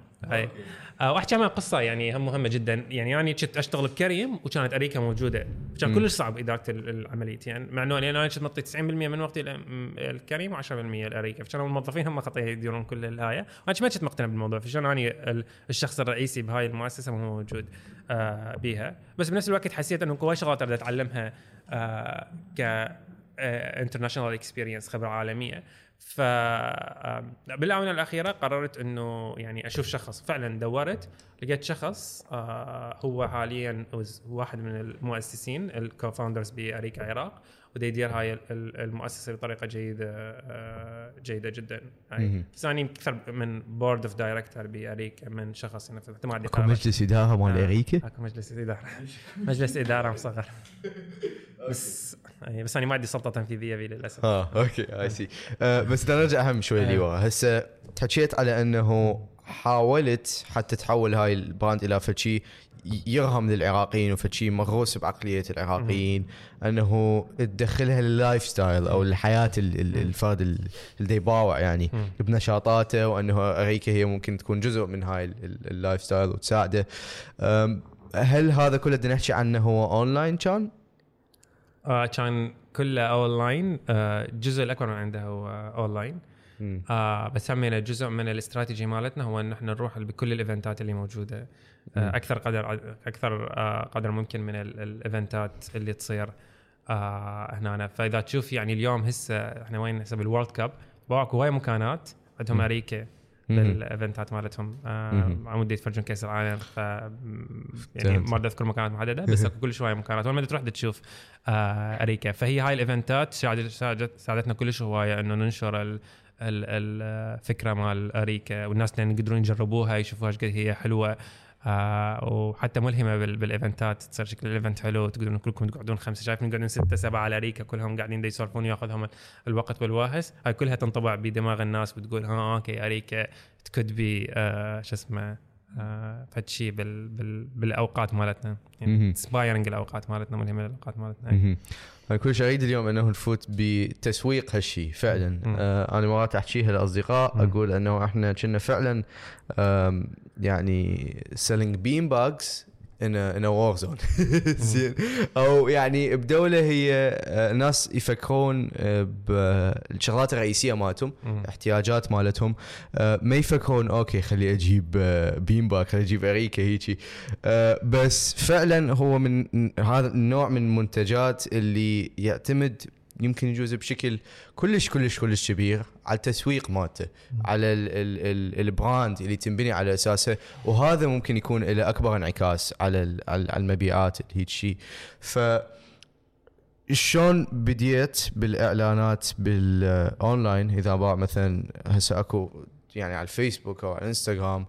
آه وأحكي عن قصة يعني هم مهمة جدا. يعني يعني كنت أشتغل بكريم وكانت أريكا موجودة. كان كلش صعب إدارة ال- العملية. يعني مع إنه لأن أنا كنت نطي 90% من وقتي الكريم و10% الاريكا فكانوا الموظفين هم خطيه يديرون كل الهايه وأنا ما كنت مقتنع بالموضوع. فشان اني ال- الشخص الرئيسي بهاي المؤسسة مو موجود آه بيها. بس بنفس الوقت حسيت إنه هواي شغلات أريد أتعلمها آه ك international experience خبرة عالمية. ف بالاونة الأخيرة قررت إنه يعني أشوف شخص فعلا دورت لقيت شخص آه هو حاليا واحد من المؤسسين ال co-founders بأريكا عراق. ودا يدير هاي ال- ال- المؤسسة بطريقة جيدة آه جيدة جدا هاي مهم. بس اني أكثر من board of director باريكا من شخص نفسه حتى ما عندي اكو. مجلس إدارة مال آه. اريكا أكو مجلس إدارة مجلس إدارة مصغر بس أي بس أنا ما عندي سلطة تنفيذية بي للأسف آه okay I see بس بدنا نرجع هم شوي. لورا هسه حكيت على إنه حاولت حتى تحول هاي البراند إلى فشي يرهم للعراقيين وفشي مغروس بعقلية العراقيين أنه تدخلها لل lifestyle أو الحياة ال- ال- الفرد ال- اللي يباوع يعني. بنشاطاته وأنه أريكا هي ممكن تكون جزء من هاي ال- ال- ال lifestyle وتساعده هل هذا كله بدنا نحكي عنه هو أونلاين كان؟ آه كان كله أونلاين آه الجزء الأكبر من عنده هو أونلاين. آه بس همينه جزء من الاستراتيجي مالتنا هو إن إحنا نروح بكل الإيفنتات اللي موجودة أكثر قدر أكثر آه قدر ممكن من ال- الإيفنتات اللي تصير آه هنا. فإذا تشوف يعني اليوم هسه إحنا وين هسه بال world cup فأكو هواي مكانات عندهم اريكا. بالايفنتات مالتهم. آه. عمود يتفرجون كاس العالم ف يعني. ما بدي أذكر مكانات محددة بس أكو كل شوية مكانات. وين ما تروح تشوف اريكا فهي هاي الإيفنتات ساعدت ساعدت- ساعدتنا كلش هواية إنه ننشر ال ال- الفكرة مال اريكا والناس يقدرون يجربوها يشوفوها إيش قد هي حلوة. آه وحتى ملهمة بال- بالإيفنتات تصير شكل ال event حلو تقدرون كلكم تقعدون خمسة شايفين يقعدون ستة سبعة على أريكا كلهم قاعدين يسولفون وياخذهم ال- الوقت بالواهس هاي كلها تنطبع بدماغ الناس وتقول ها okay أريكا could be آه شو اسمه آه فد شيء بال بال بالأوقات مالتنا. يعني inspiring الأوقات مالتنا ملهمة الاوقات مالتنا. أنا كل شيء أريد اليوم أنه نفوت بتسويق هالشيء فعلا. آه أنا مرات احكيها لأصدقاء. أقول أنه إحنا كنا فعلا يعني selling bean bags in in war zone زين. أو يعني بدولة هي آه، ناس يفكرون آه، بالشغلات الرئيسية مالتهم. احتياجات مالتهم آه، ما يفكرون okay خلي أجيب bean bag خلي أجيب أريكة هيجي. بس فعلا هو من هذا النوع من المنتجات اللي يعتمد يمكن يجوز بشكل كلش كلش كلش كبير على التسويق مالته على ال ال ال البراند اللي تنبني على أساسه. وهذا ممكن يكون له أكبر انعكاس على على المبيعات اللي هيك شيء ف شلون بديت بالإعلانات بالأونلاين؟ إذا باوع مثلا هسه أكو يعني على الفيسبوك أو على الإنستغرام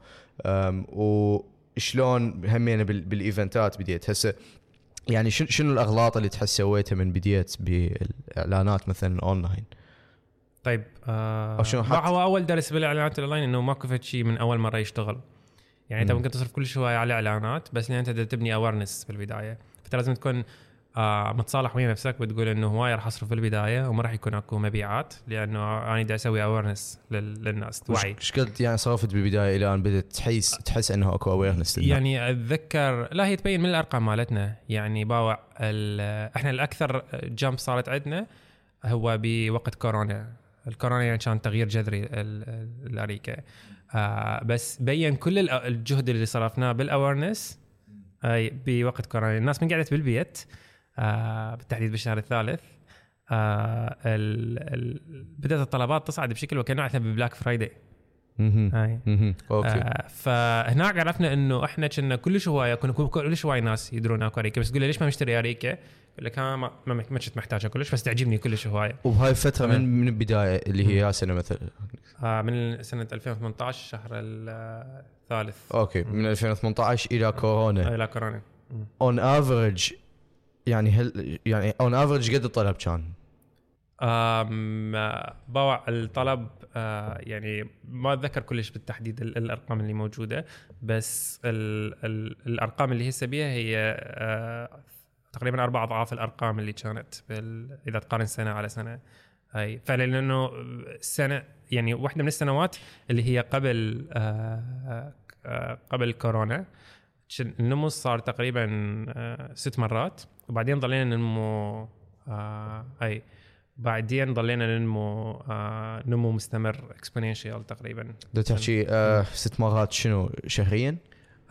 وشلون همينة بال- بالإيفنتات بديت. هسه يعني شن- شنو الأغلاط اللي تحس سويتها من بديت بالإعلانات مثلا أونلاين؟ طيب آه هو أول درس بالإعلانات الأونلاين إنه ماكو فد شيء من أول مرة يشتغل. يعني أنت مم. ممكن تصرف كل شوية على اعلانات بس لأن أنت تبني awareness بالبداية. فأنت لازم تكون آه متصالح ويا نفسك بتقول إنه هواي راح أصرف بالبداية وما راح يكون أكو مبيعات لأنه أنا بدي أسوي awareness للناس وعي. إيش قد يعني صرفت بالبداية إلى ان بدأت تحس تحس إنه أكو awareness يعني اتذكر لا هي تبين من الأرقام مالتنا. يعني باوع إحنا الأكثر jump صارت عندنا هو بوقت كورونا. الكورونا يعني كان تغيير جذري ال- ال- الاريكه آه بس بين كل ال- الجهد اللي صرفناه بال awareness اي بوقت كورونا. الناس من قعدت بالبيت آه بالتحديد بالشهر الثالث. آه بدأت الطلبات تصعد بشكل وكأنه إحنا ب Black Friday. هاي. okay. آه فهناك عرفنا إنه إحنا كنا كلش هواية كنا كلش هواي ناس يدرون أكو اريكه بس تقول ليش ما مشتري اريكه؟ يقول لك ها ما ما, ما كنت محتاجها كلش بس تعجبني كلش هواية. وبهاي الفترة من من البداية اللي هي سنة مثلا؟ آه من سنة 2018 الشهر الثالث. okay. من 2018 إلى كورونا. إلى كورونا. on average يعني هل يعني on average قد الطلب كان؟ آه، باوع الطلب آه، يعني ما أتذكر كلش بالتحديد ال- الأرقام اللي موجودة بس ال ال الأرقام اللي هسه بيها هي آه، تقريبا أربع أضعاف الأرقام اللي كانت إذا تقارن سنة على سنة أي فعلا لأنه السنة يعني واحدة من السنوات اللي هي قبل قبل كورونا النمو صار تقريبا آه، ست مرات. وبعدين ضلينا ننمو آه، أي بعدين ضلينا ننمو آه نمو مستمر اكسبوننشال تقريبا. بدك تحكي آه ست مرات شنو؟ شهريا؟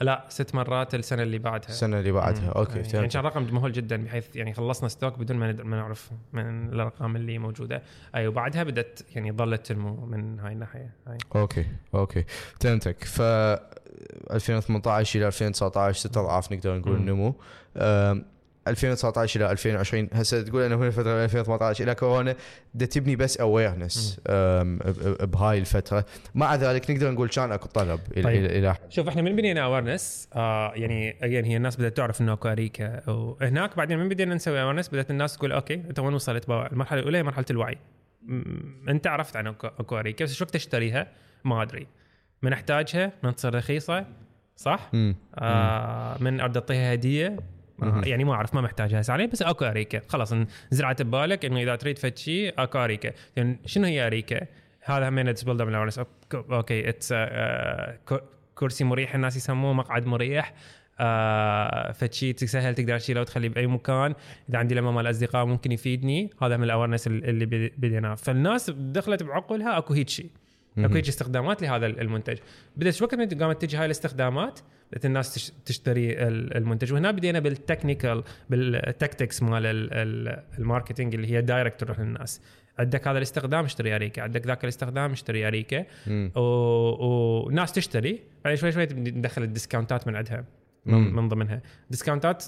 لا ست مرات السنة اللي بعدها. السنة اللي بعدها. مم. okay يعني كان رقم مهول جدا بحيث يعني خلصنا stock بدون ما نعرف من الأرقام اللي موجودة. أي وبعدها بدأت يعني ظلت تنمو من هاي الناحية. هاي okay okay. فهمتك. ف 2018 إلى 2019 ست اضعاف نقدر نقول. النمو أم، 2019 إلى 2020 هسه تقول انه من الفترة من 2018 إلى كورونا دا تبني بس awareness بهاي الفترة. مع ذلك نقدر نقول كان أكو طلب طيب. إلى شوف إحنا من بدينا awareness آه يعني again هي الناس بدأت تعرف إنه أكو اريكا وهناك بعدين من بدينا نسوي awareness بدأت الناس تقول okay أنت وين وصلت؟ المرحلة الأولى هي مرحلة الوعي. أنت عرفت عن اكو اريكا بس شو وقت تشتريها؟ ما أدري. من أحتاجها؟ من تصير رخيصة؟ صح؟ مم. آه من ارد اعطيها هدية. آه يعني ما أعرف ما محتاجها هسه عليه بس أكو اريكه خلاص زرعت ببالك إنه إذا تريد فد شيء أكو اريكه يعني شنو هي اريكه؟ هذا همين it's build up okay it's كرسي مريح الناس يسموه مقعد مريح آه فد شيء سهل تقدر تشيله وتخليه بأي مكان إذا عندي لما مال أصدقاء ممكن يفيدني هذا من ال awareness اللي بدي- بديناه فالناس دخلت بعقلها أكو هيك شيء أكو هيك استخدامات لهذا المنتج. بدأت شو وقت قامت تجي هاي الاستخدامات؟ بدات الناس تش- تشتري ال- المنتج. وهنا بدينا بال technical بال tactics مال ال- ال- ال marketing اللي هي direct تروح للناس. عندك هذا الاستخدام اشتري أريكة. عندك ذاك الاستخدام اشتري أريكة. و- وناس تشتري. بعدين شوي شوي ندخل ال discount ات من عندها من. من ضمنها. discount ات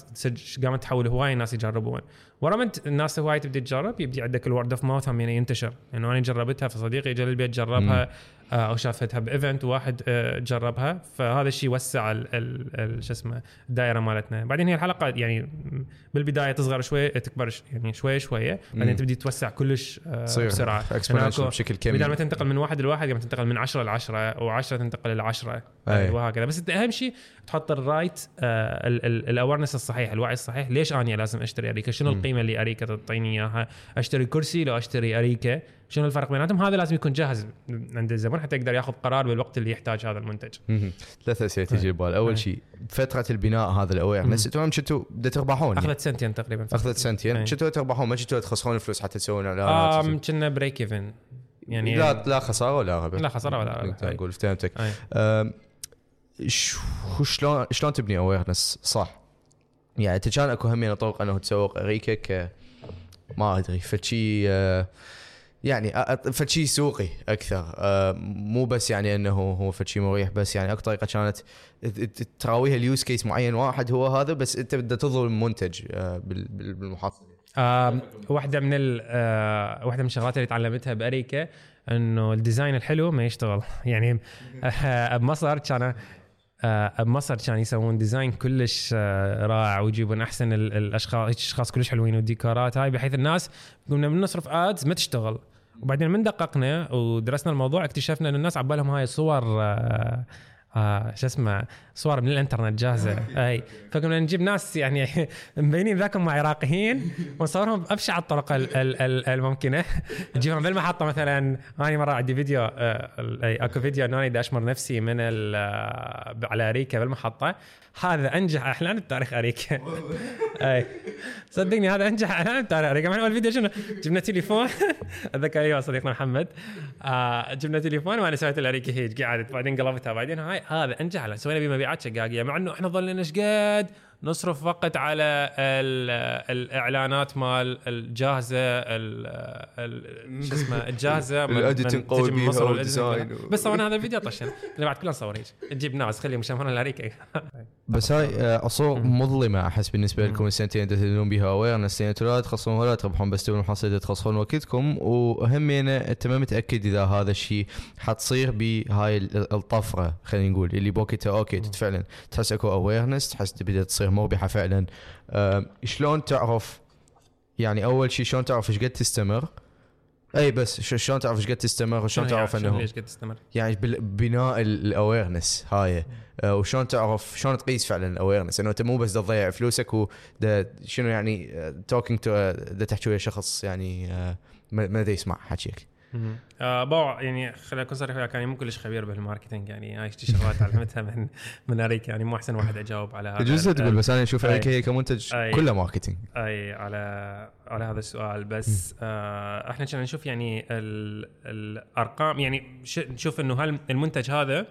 قامت تحول هواي ناس يجربون. ورا ما الناس هواي تبدي تجرب يبدي عندك ال word of mouth هم يعني ينتشر. لأنه يعني أنا جربتها فصديقي جا للبيت جربها آه، أو شافتها ب event واحد آه، جربها. فهذا الشيء وسع شو اسمه الدائرة مالتنا. بعدين هي الحلقة يعني بالبداية تصغر شوي تكبر يعني شوي شوية بعدين. تبدي توسع كلش آه، بسرعة. هناك- بشكل بدل ما تنتقل من واحد لواحد قام تنتقل من 10 ل 10 و10 تنتقل ل 10 أي. وهكذا. بس انت أهم شيء تحط ال right ال awareness الصحيح الوعي الصحيح. ليش أنا لازم أشتري؟ اريكه شنو مم. القيمه اللي اريكه تعطيني إياها. أشتري كرسي لو أشتري اريكه شنو الفرق بيناتهم؟ هذا لازم يكون جاهز عند الزبون حتى يقدر ياخذ قرار بالوقت اللي يحتاج هذا المنتج. ثلاث أسئلة تجي أي. البال أول أي. شيء فترة البناء هذا ال awareness. أنتم كنتوا تربحون. أخذت سنتين تقريبا. أخذت سنتين. كنتوا تربحون؟ ما كنتوا تخسرون فلوس حتى تسوون إعلانات؟ كنا break even يعني لا لا خسارة ولا ربح لا خسارة ولا ربح. أقول فهمتك شلون شلون تبني awareness صح. يعني كان اكو همين طرق انه تسوق اريكا ك ما ادري فشي أه، يعني فشي سوقي أكثر. أه، مو بس يعني انه هو فشي مريح بس يعني اكو طريقة كانت تراويها ال use case معين واحد هو هذا بس انت بدك تظلم منتج بال- بال- بالمحصله آم، واحدة من آه، واحدة من الشغلات اللي تعلمتها بأريكا إنه ال design الحلو ما يشتغل. يعني آه، بمصر كان آه، بمصر كان يسوون design كلش آه، رائع ويجيبون أحسن ال- الأشخاص أشخاص كلش حلوين والديكورات هاي بحيث الناس قلنا من نصرف آدز ما تشتغل. وبعدين من دققنا ودرسنا الموضوع اكتشفنا إن الناس عبالهم هاي صور آه، شو اسمه صور من الإنترنت جاهزة. أي فقمنا نجيب ناس يعني مبينين ذاكم مع عراقيين ونصورهم بأبشع الطرق ال- ال- ال- الممكنة. نجيبهم بالمحطة مثلا. أنا مرة عندي فيديو آه، أي أكو فيديو إنه أنا أشمر نفسي من آه، على أريكا بالمحطة هذا أنجح أعلان بتاريخ أريكا. أي صدقني هذا أنجح أعلان بتاريخ أريكا. مع الفيديو شنو؟ جبنا تليفون. أتذكر أيوه صديقنا محمد. آه جبنا تليفون وأنا سويت الاريكا هيج. قعدت بعدين قلبتها بعدين هاي هذا أنجح. سوينا به مبيعات شقاقيه مع إنه إحنا ظلنا إيش قد نصرف وقت على ال- الإعلانات مال الجاهزة ال- ال- شو اسمه الجاهزة من قوي تجي من بيها مصر وال design. بس صورنا هذا الفيديو طشن اللي بعد كلنا نصور هيك تجيب ناس خليهم يشوفون الاريكا بس هاي آه، عصور مم. مظلمة أحس بالنسبة. لكم السنتين اللي تدلون بها awareness أنتم لا تخسرون ولا تربحون بس تبون المحصله تخسرون وقتكم وهمينه انت ما متأكد إذا هذا الشيء حتصير بهاي ال- الطفرة خلينا نقول اللي بوقتها okay. فعلا تحس أكو awareness تحس بدات تصير مربحه فعلا. آه، شلون تعرف يعني أول شيء شلون تعرف إيش قد تستمر؟ إي بس شلون تعرف إيش قد تستمر وشلون تعرف إنه قد تستمر؟ يعني بناء ال awareness هاي. آه، وشلون تعرف شلون تقيس فعلا ال awareness إنه أنت مو بس تضيع فلوسك شنو يعني talking to تحكي ويا شخص يعني آه، ما يسمع حكيك آه يعني خليني أكون صريح وياك يعني مو كلش خبير بال marketing يعني هاي شي شغلات تعلمتها من من أريكة يعني مو أحسن واحد أجاوب على هذا يجوز تقول بس أنا أشوف. هيك هي كمنتج. كله marketing أي على على هذا السؤال بس آه إحنا كنا نشوف يعني ال الأرقام يعني نشوف إنه هل المنتج هذا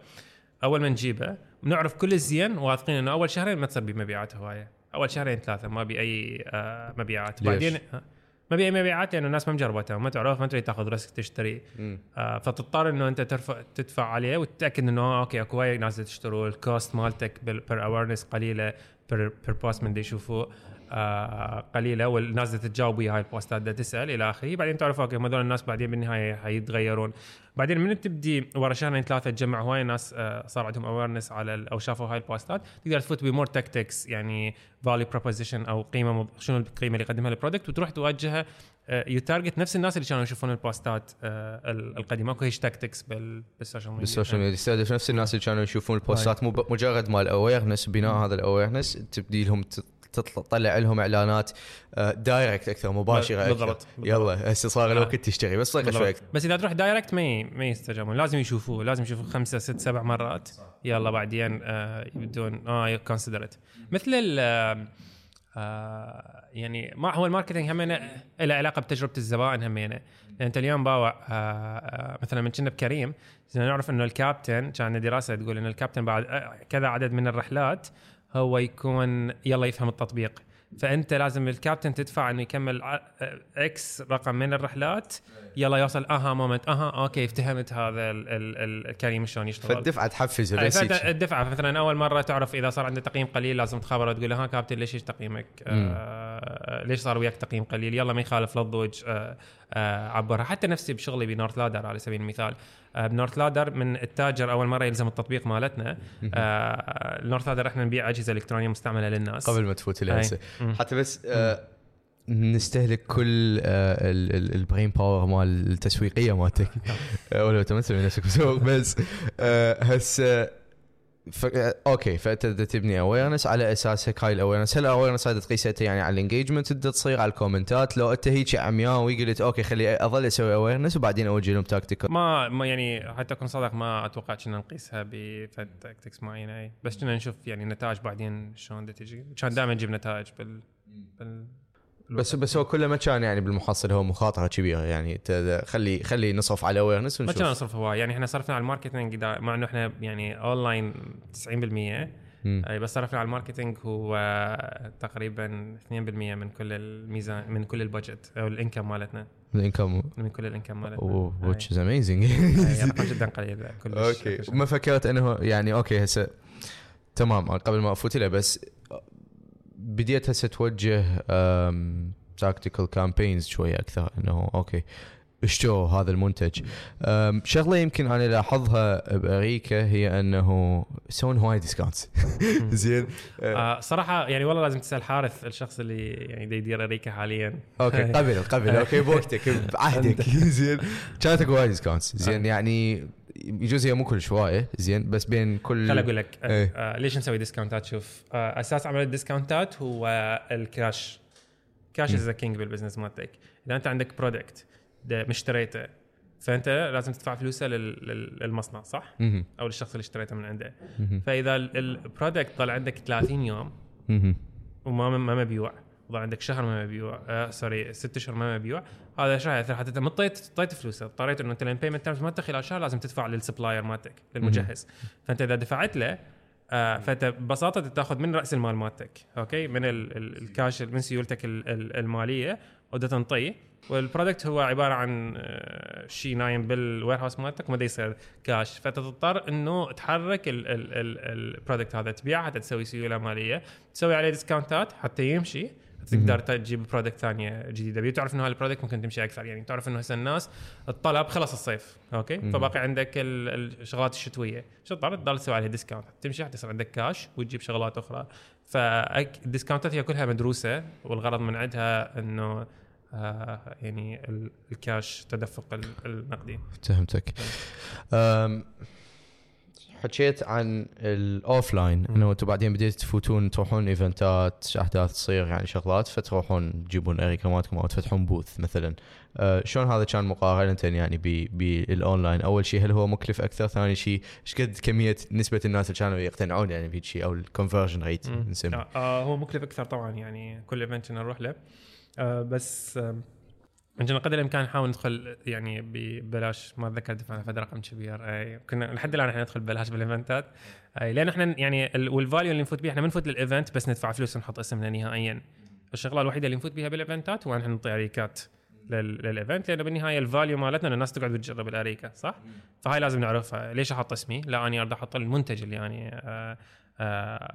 أول ما نجيبه بنعرف كل الزين واثقين إنه أول شهرين ما تصير بمبيعات هواية أول شهرين ثلاثة ما بي اي آه مبيعات ليش؟ بعدين ما بي اي مبيعات لأنه الناس ما مجربتها وما تعرف ما تريد تاخذ risk تشتري. آه، فتضطر إنه أنت ترفع تدفع عليه وتتأكد إنه okay اكو هواي ناس تشتروا ال cost مالتك per awareness قليلة per per post من يشوفوه. قليلة والناس بدها تجاوب ويا هاي البوستات تسأل إلى آخره. بعدين تعرف okay هذول الناس بعدين بالنهايه حيتغيرون بعدين من تبدي ورا شهرين ثلاثة تجمع هواي ناس آه صار عندهم awareness على أو شافوا هاي البوستات تقدر تفوت ب more tactics يعني value proposition أو قيمة شنو القيمة اللي يقدمها ال product وتروح توجهها ي target نفس الناس اللي كانوا يشوفون البوستات آه، ال- القديمة. اكو هيش tactics بال- بال social media بال social media يستهدف نفس الناس اللي كانوا يشوفون البوستات مو مجرد مال awareness بناء هذا ال awareness تبدي لهم تطلع لهم إعلانات آه، direct أكثر مباشرة أكثر. بالضبط بالضبط. يلا هسه صار الوقت تشتري بس طريقه شوي. بس إذا تروح direct ما ما يستجابون لازم يشوفوه لازم يشوفوا خمسة ست سبع مرات. يلا بعدين آه يبدون آه consider مثل ال آه، آه يعني ما هو ال marketing همينه له علاقة بتجربة الزبائن همينه يعني. أنت اليوم باوع آه آه مثلا من كنا بكريم نعرف إنه الكابتن كان دراسة تقول إنه الكابتن بعد آه، كذا عدد من الرحلات هو يكون يلا يفهم التطبيق فأنت لازم الكابتن تدفع إنه يكمل X رقم من الرحلات يلا يوصل aha moment أها okay افتهمت هذا ال- ال- ال- الكريم شلون يشتغل فالدفعة تحفز هيك. الدفعة مثلا أول مرة تعرف إذا صار عنده تقييم قليل لازم تخابره تقول له ها كابتن ليش تقييمك؟ آه ليش صار وياك تقييم قليل؟ يلا ما يخالف لا تضوج آه آه عبرها حتى نفسي بشغلي ب North Ladder على سبيل المثال آه ب North Ladder من التاجر أول مرة يلزم التطبيق مالتنا. آه North Ladder إحنا نبيع أجهزة إلكترونية مستعملة للناس. قبل ما تفوت. لها. حتى بس آه، نستهلك كل آه، ال- ال- ال brain power مال التسويقية مالتك. آه، ولو انت ما تسوي نفسك مسوق بس آه، هسه ف... okay فأنت تبني awareness على أساس هيك هاي ال awareness هل ال awareness هذا تقيسها أنت يعني على ال engagement تبدأ تصير على الكومنتات لو أنت هيك عمياوي قلت okay خلي أظل أسوي awareness وبعدين أوجه لهم tactical ما ما يعني حتى أكون صادق ما أتوقع كنا نقيسها بفد tactics معينة. بس كنا نشوف يعني نتائج بعدين شلون تجي. كان دائما نجيب نتائج بال, بال... بس بس هو كله ما كان يعني بالمحصل هو مخاطرة كبيرة يعني. خلي خلي نصرف على awareness ما ونشوف. كنا نصرف هواي يعني إحنا صرفنا على ال marketing دا- مع إنه إحنا يعني اونلاين 90% مم. بس صرفنا على ال marketing هو تقريبا 2% من كل الميزان من كل ال budget أو ال income مالتنا. ال income. من كل ال income مالتنا. which is amazing. أي، رقم جدا قليل. كلش okay. ما فكرت إنه يعني okay هسه تمام قبل ما أفوت له بس بديت هسه توجه tactical campaigns شوية أكثر إنه okay. اشتروا هذا المنتج. شغلة يمكن أنا لاحظها بامريكا هي أنه يسوون هواي discounts زين. آه صراحة يعني والله لازم تسأل حارث الشخص اللي يعني دا يدير أريكة حاليا. okay قبل قبل. okay بوقتك بعهدك. زين. كانت اكو هواي discounts زين يعني يجوز هي مو كلش هوايه زين بس بين كل خل أقول لك آه إيه. آه ليش نسوي ديسكاونتات شوف آه أساس عمل الديسكاونتات هو ال cash cash is king بال business مالتك. إذا أنت عندك product اشتريته. فأنت لازم تدفع فلوسه لل- لل- للمصنع صح؟ أو للشخص اللي اشتريته من عنده. فإذا ال- ال product ضل عندك 30 يوم. وما ما مبيوع. ضل عندك شهر ما مبيوع. آه sorry ست اشهر ما مبيوع. هذا إيش راح ياثر حتى أنت انطيت انطيت فلوسه. اضطريت إنه أنت لأن payment terms مالتك خلال شهر لازم تدفع لل supplier مالتك للمجهز. فأنت إذا دفعت له آه فأنت ببساطة تأخذ من رأس المال مالتك okay؟ من ال ال الكاش من سيولتك ال ال المالية ودا تنطيه. وال product هو عبارة عن آه، شيء نايم بال warehouse مالتك وما يصير كاش فانت تضطر إنه تحرك ال product هذا تبيعه حتى تسوي سيولة مالية. تسوي عليه ديسكاونتات حتى يمشي. تقدر تجيب product ثانية جديدة. بيه تعرف إنه هذا ال product ممكن تمشي أكثر يعني تعرف إنه هسه الناس الطلب خلص الصيف okay؟ مم. فباقي عندك ال- الشغلات الشتوية. شو تضطر تضل تسوي عليها discount تمشي حتى يصير عندك كاش وتجيب شغلات أخرى. فالديسكاونتات هي كلها مدروسة والغرض من عندها إنه يعني ال- الكاش تدفق ال- النقدي. فهمتك حكيت عن ال offline إنه أنتم بعدين بديتوا تفوتون تروحون إيفنتات أحداث تصير يعني شغلات فتروحون تجيبون أريكة مالتكم أو تفتحون booth مثلا. أه شلون هذا كان مقارنه يعني بالاونلاين أول شيء هل هو مكلف أكثر؟ ثاني شيء إيش قد كمية نسبة الناس اللي كانوا يقتنعون يعني بهيك شيء أو ال conversion rate. نسميه آه آه هو مكلف أكثر طبعا يعني كل event نروح له. آه بس آه عندنا قدر الإمكان نحاول ندخل يعني ببلاش ما أتذكر دفعنا فد رقم كبير. اي كنا لحد الآن إحنا ندخل ببلاش بالإيفنتات. اي لأن إحنا يعني ال- وال value اللي نفوت بيه إحنا ما نفوت لل event بس ندفع فلوس ونحط اسمنا نهائيا. الشغلة الوحيدة اللي نفوت بيها بالإيفنتات هو إن إحنا نعطي اريكات لل- لل event لأنه بالنهاية ال value مالتنا إن الناس تقعد وتجرب الأريكة صح؟ فهاي لازم نعرفها. ليش أحط اسمي؟ لا اني أريد أحط المنتج اللي يعني آه آه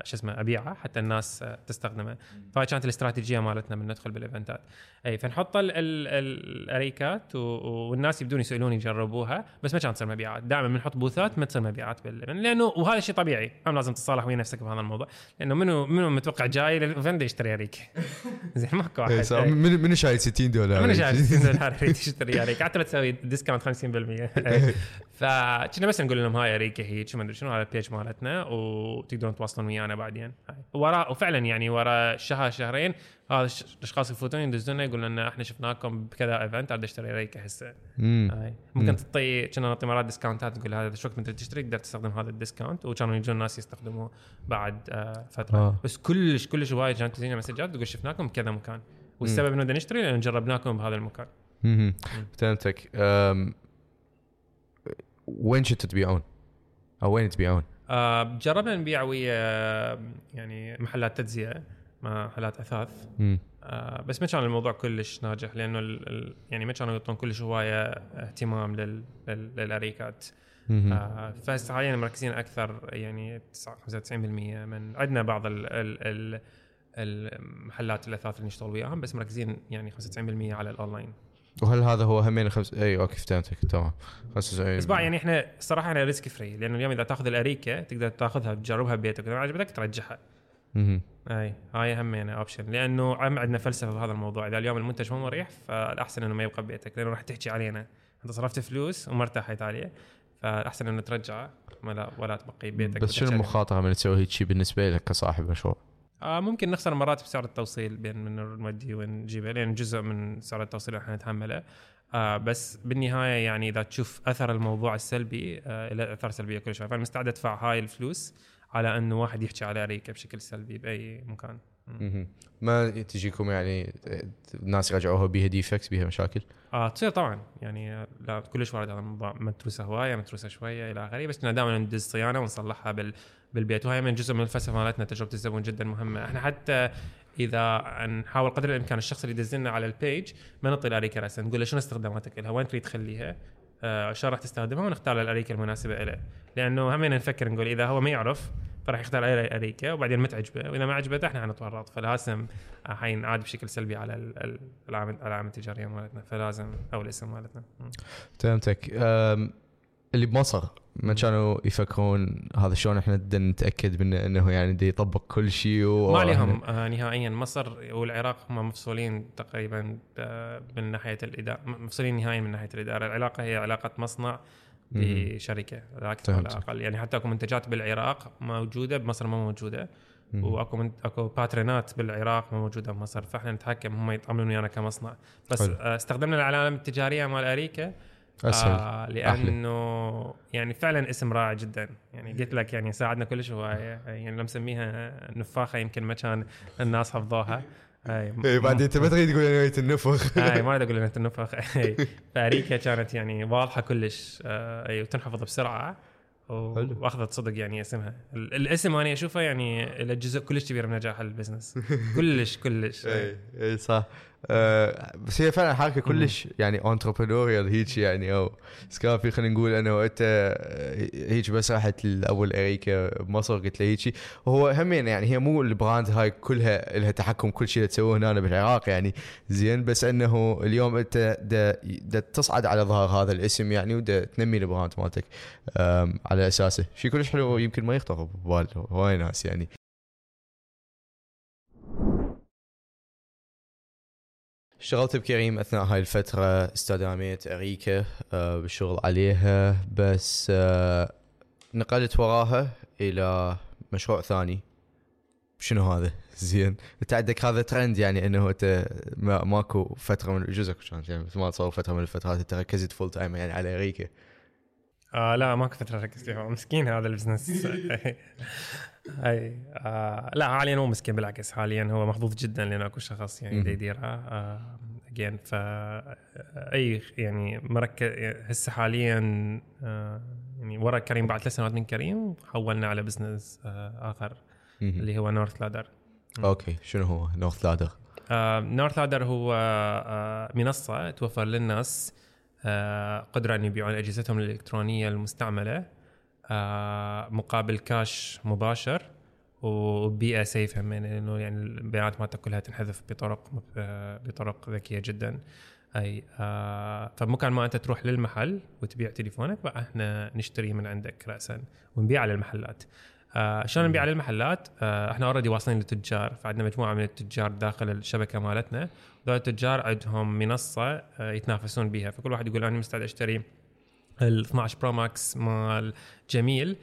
شو اسمه ابيعه حتى الناس آه تستخدمه فهاي كانت الاستراتيجية مالتنا من ندخل بالإيفنتات. أي فنحط ال- ال- ال- الأريكات والناس يبدون يسالون يجربوها بس ما كانت تصير مبيعات. دائما بنحط بوثات ما تصير مبيعات بال event لأنه وهذا شيء طبيعي. هم لازم تتصالح ويا نفسك بهذا الموضوع. لأنه منو منو متوقع جاي لل event يشتري أريكة؟ زين ماكو واحد إيه، صح. من من شايل 60 دولار؟ من شايف 60 دولار يشتري أريكة؟ حتى لو تسوي discount 50% فكنا بس نقول لهم هاي أريكة هيك ما أدري شنو على ال page مالتنا وتقدرون تواصلون ويانا بعدين هاي. ورا وفعلا يعني ورا شهر شهرين هذا الأشخاص يفوتون يدزون يقولون لنا إحنا شفناكم بكذا event أريد أشتري أريكة هسه. هاي مم. ممكن تعطي كنا نعطي مرات ديسكاونتات نقول هذا شو انت تشتري تقدر تستخدم هذا ال discount وكانوا يجون الناس يستخدموه بعد آه فترة آه. بس كلش كلش وايد كانت تجينا مسجات تقول شفناكم بكذا مكان والسبب إنه نشتري لأن جربناكم بهذا المكان. فهمتك وين كنتوا تبيعون؟ أو وين تبيعون؟ آه جربنا نبيع ويا يعني محلات تجزئة محلات أثاث مم. آه بس ما كان الموضوع كلش ناجح لأنه ال ال يعني ما كانوا يعطون كلش هواية اهتمام لل لل للأريكات. آه فهسه حاليا مركزين أكثر يعني 95% من عندنا بعض ال ال ال المحلات الأثاث اللي نشتغل وياهم بس مركزين يعني 95% على الأونلاين وهل هذا هو همين خمس اي okay فهمتك تمام. 75 بس بقى يعني إحنا الصراحه إحنا risk free لأنه اليوم إذا تأخذ الأريكة تقدر تأخذها تجربها ببيتك إذا ما عجبتك ترجعها. مهم. أي هاي همينه option لأنه عم عندنا فلسفة بهذا الموضوع. إذا اليوم المنتج مو مريح فالأحسن إنه ما يبقى ببيتك لأنه راح تحكي علينا. أنت صرفت فلوس وما ارتحت عليه فالأحسن إنه ترجعه ولا ولا تبقي بيتك بس شنو المخاطرة من تسوي هيك شيء بالنسبة لك كصاحب مشروع؟ آه ممكن نخسر مرات بسعر التوصيل بين من نودي ونجيبه لأن جزء من سعر التوصيل إحنا نتحمله آه بس بالنهاية يعني إذا تشوف أثر الموضوع السلبي آه له اثار سلبية كل شيء فأنا مستعد أدفع هاي الفلوس على انه واحد يحكي على اريكه بشكل سلبي بأي مكان. ما تجيكم يعني الناس يرجعوها بيها defect بيها مشاكل؟ آه تصير طبعا يعني لا كلش وارد هذا الموضوع متروسة هواية متروسة شوية إلى آخره بس دائما ندز صيانة ونصلحها بال بالبيت وهي من جزء من الفلسفة مالتنا تجربة الزبون جدا مهمة. إحنا حتى إذا نحاول قدر الإمكان الشخص اللي يدز لنا على ال page ما نعطي الاريكه راسا نقول له شنو استخداماتك لها وين تريد تخليها؟ آه شلون راح تستخدمها؟ ونختار الأريكة المناسبة له لأنه هم نفكر نقول إذا هو ما يعرف فراح يختار أي أريكة وبعدين ما تعجبه وإذا ما عجبته إحنا حنتورط. فلازم حينعاد بشكل سلبي على ال- ال- العلامه التجارية مالتنا. فلازم أو الاسم مالتنا. م. اللي بمصر ما كانوا يفكرون هذا شلون إحنا بدنا نتأكد من إنه يعني دي يطبق كل شيء و... ما عليهم آه نهائيا. مصر والعراق هم مفصولين تقريبا آه، من ناحية الإدارة مفصولين نهائيا من ناحية الإدارة. العلاقه هي علاقة مصنع بشركة لا أكثر ولا. أقل يعني حتى اكو منتجات بالعراق موجودة بمصر ما موجودة. واكو من أكو باترينات بالعراق ما موجودة بمصر. فإحنا نتحكم هم يتعاملون ويانا كمصنع. بس حلو. آه استخدمنا العلامه التجارية مال اريكا أسهل. آه لأنه يعني فعلا اسم رائع جدا. يعني قلت لك يعني ساعدنا كلش هوايه يعني لما مسميها نفاخة يمكن ما كان الناس حفظوها. اي بعدين أنت ما تريد تقول نهايه النفخ. هاي ما أريد أقول انها النفخ. هاي فأريكا كانت يعني واضحة كلش آه، اي وتنحفظ بسرعة. وأخذت صدق يعني اسمها. ال- الاسم أنا أشوفه يعني له جزء كلش كبير من نجاح ال business. كلش كلش. اي اي صح. آه بس هي فعلا حركة كلش يعني entrepreneurial هيك يعني أو scrappy خلينا نقول انه انت آه، هيك بس رحت لأول اريكا بمصر قلت له هيك وهو همين يعني هي مو ال brand هاي كلها لها تحكم كل شيء تسووه هنا بالعراق يعني. زين بس إنه اليوم أنت دا, دا تصعد على ظهر هذا الاسم يعني ودا تنمي ال brand مالتك على أساسه. شيء كلش حلو يمكن ما يخطر ببال هواي ناس يعني. اشتغلت بكريم أثناء هاي الفترة استداميت اريكا آه، بالشغل عليها بس آه، نقلت وراها إلى مشروع ثاني. شنو هذا؟ زين. انت عندك هذا ترند يعني إنه أنت ما ماكو فترة من جزء. كانت يعني؟ ما تصور فترة من الفترات أنت ركزت full time يعني على اريكا آه لا ماكو فترة ركزت فيها. مسكين هذا ال business أي آه لا حاليا مو مسكين بالعكس حاليا هو محظوظ جدا لأن أكو شخص يعني مهم. دا يديره آه again ف أي يعني مركز هسه حاليا آه يعني ورا كريم بعد ثلاث سنوات من كريم حولنا على business آه آخر. اللي هو نورث لادر أوكي شنو هو نورث لادر نورث لادر هو آه منصة توفر للناس آه قدرة ان يبيعون أجهزتهم الإلكترونية المستعملة آه مقابل كاش مباشر وبيئة safe هم لأنه يعني البيانات مالتك كلها تنحذف بطرق آه بطرق ذكية جدا. أي آه فمكان ما أنت تروح للمحل وتبيع تليفونك بقى إحنا نشتري من عندك راسا ونبيع على المحلات. آه شلون نبيع على المحلات؟ آه إحنا already واصلين للتجار فعندنا مجموعة من التجار داخل الشبكة مالتنا. ذول التجار عندهم منصة آه يتنافسون بها فكل واحد يقول أنا مستعد أشتري ال 12 Pro Max مال جميل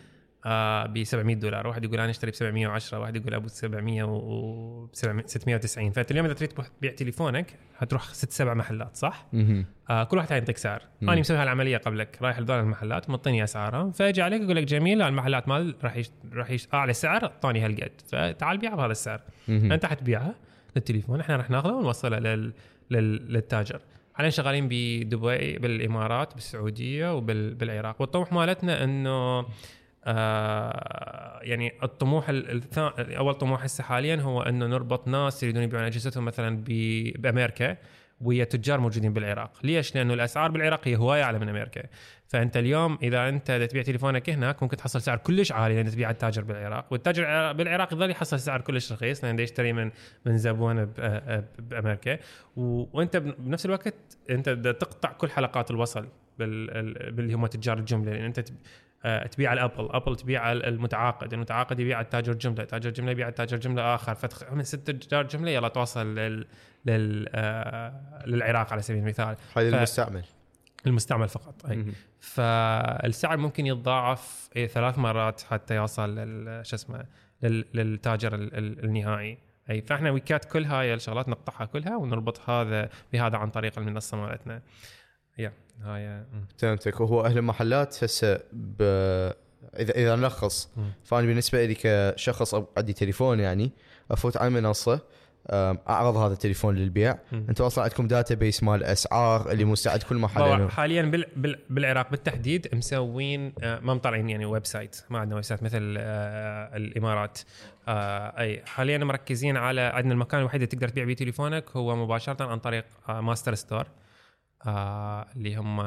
آه ب 700 دولار. واحد يقول أنا اشتري ب 710 واحد يقول أبو 700 و 690 فانت اليوم إذا تريد تبيع تليفونك حتروح ست سبع محلات صح؟ آه كل واحد يعطيك سعر. أنا مسوي هالعملية قبلك رايح لدول المحلات معطيني اسعارهم فأجي عليك أقول لك جميل المحلات مال راح يش... راح يش... أعلى سعر أعطاني هالقد. فتعال بيعها بهذا السعر. أنت حتبيعها للتليفون إحنا راح ناخذها ونوصلها لل... لل... للتاجر. حاليا شغالين بدبي بالإمارات بالسعودية وبالعراق والطموح مالتنا إنه آه يعني الطموح ال- الثا- أول طموح هسه حاليا هو إنه نربط ناس يريدون يبيعون أجهزتهم مثلا بأمريكا ويا تجار موجودين بالعراق، ليش؟ لأنه الأسعار بالعراق هي هواية أعلى من أمريكا، فأنت اليوم إذا أنت تبيع تليفونك هناك ممكن تحصل سعر كلش عالي لأن تبيع التاجر بالعراق، والتاجر الع- بالعراق يظل يحصل سعر كلش رخيص لأن يشتري من من زبون بأمريكا، وأنت بنفس الوقت أنت تقطع كل حلقات الوصل بال- ال- باللي هم تجار الجملة. لأن أنت تب- آه، تبيع على أبل، أبل تبيع على المتعاقد، المتعاقد يبيع على التاجر جملة، التاجر جملة يبيع على التاجر جملة آخر، فتخ من ست تجار جملة يلا توصل لل لل آه، للعراق على سبيل المثال. هاي ف- المستعمل. المستعمل فقط أي. فالسعر ممكن يتضاعف إيه ثلاث مرات حتى يوصل شو اسمه لل- للتاجر ال- ال- النهائي أي فإحنا we cut كل هاي الشغلات نقطعها كلها ونربط هذا بهذا عن طريق المنصة مالتنا يا هاي. فهمتك وهو أهل المحلات هسه ب... إذا إذا نلخص. فأنا بالنسبة لي كشخص عندي تليفون يعني أفوت على المنصة أعرض هذا التليفون للبيع. أنتم أصلا عندكم database مال أسعار اللي مستعد كل محل. حاليا بال بال بالعراق بالتحديد مسوين آه، ما مطلعين يعني website ما عندنا website مثل آه، الإمارات آه، أي حاليا مركزين على عندنا المكان الوحيد اللي تقدر تبيع بيه تليفونك هو مباشرة عن طريق Master Store اللي هم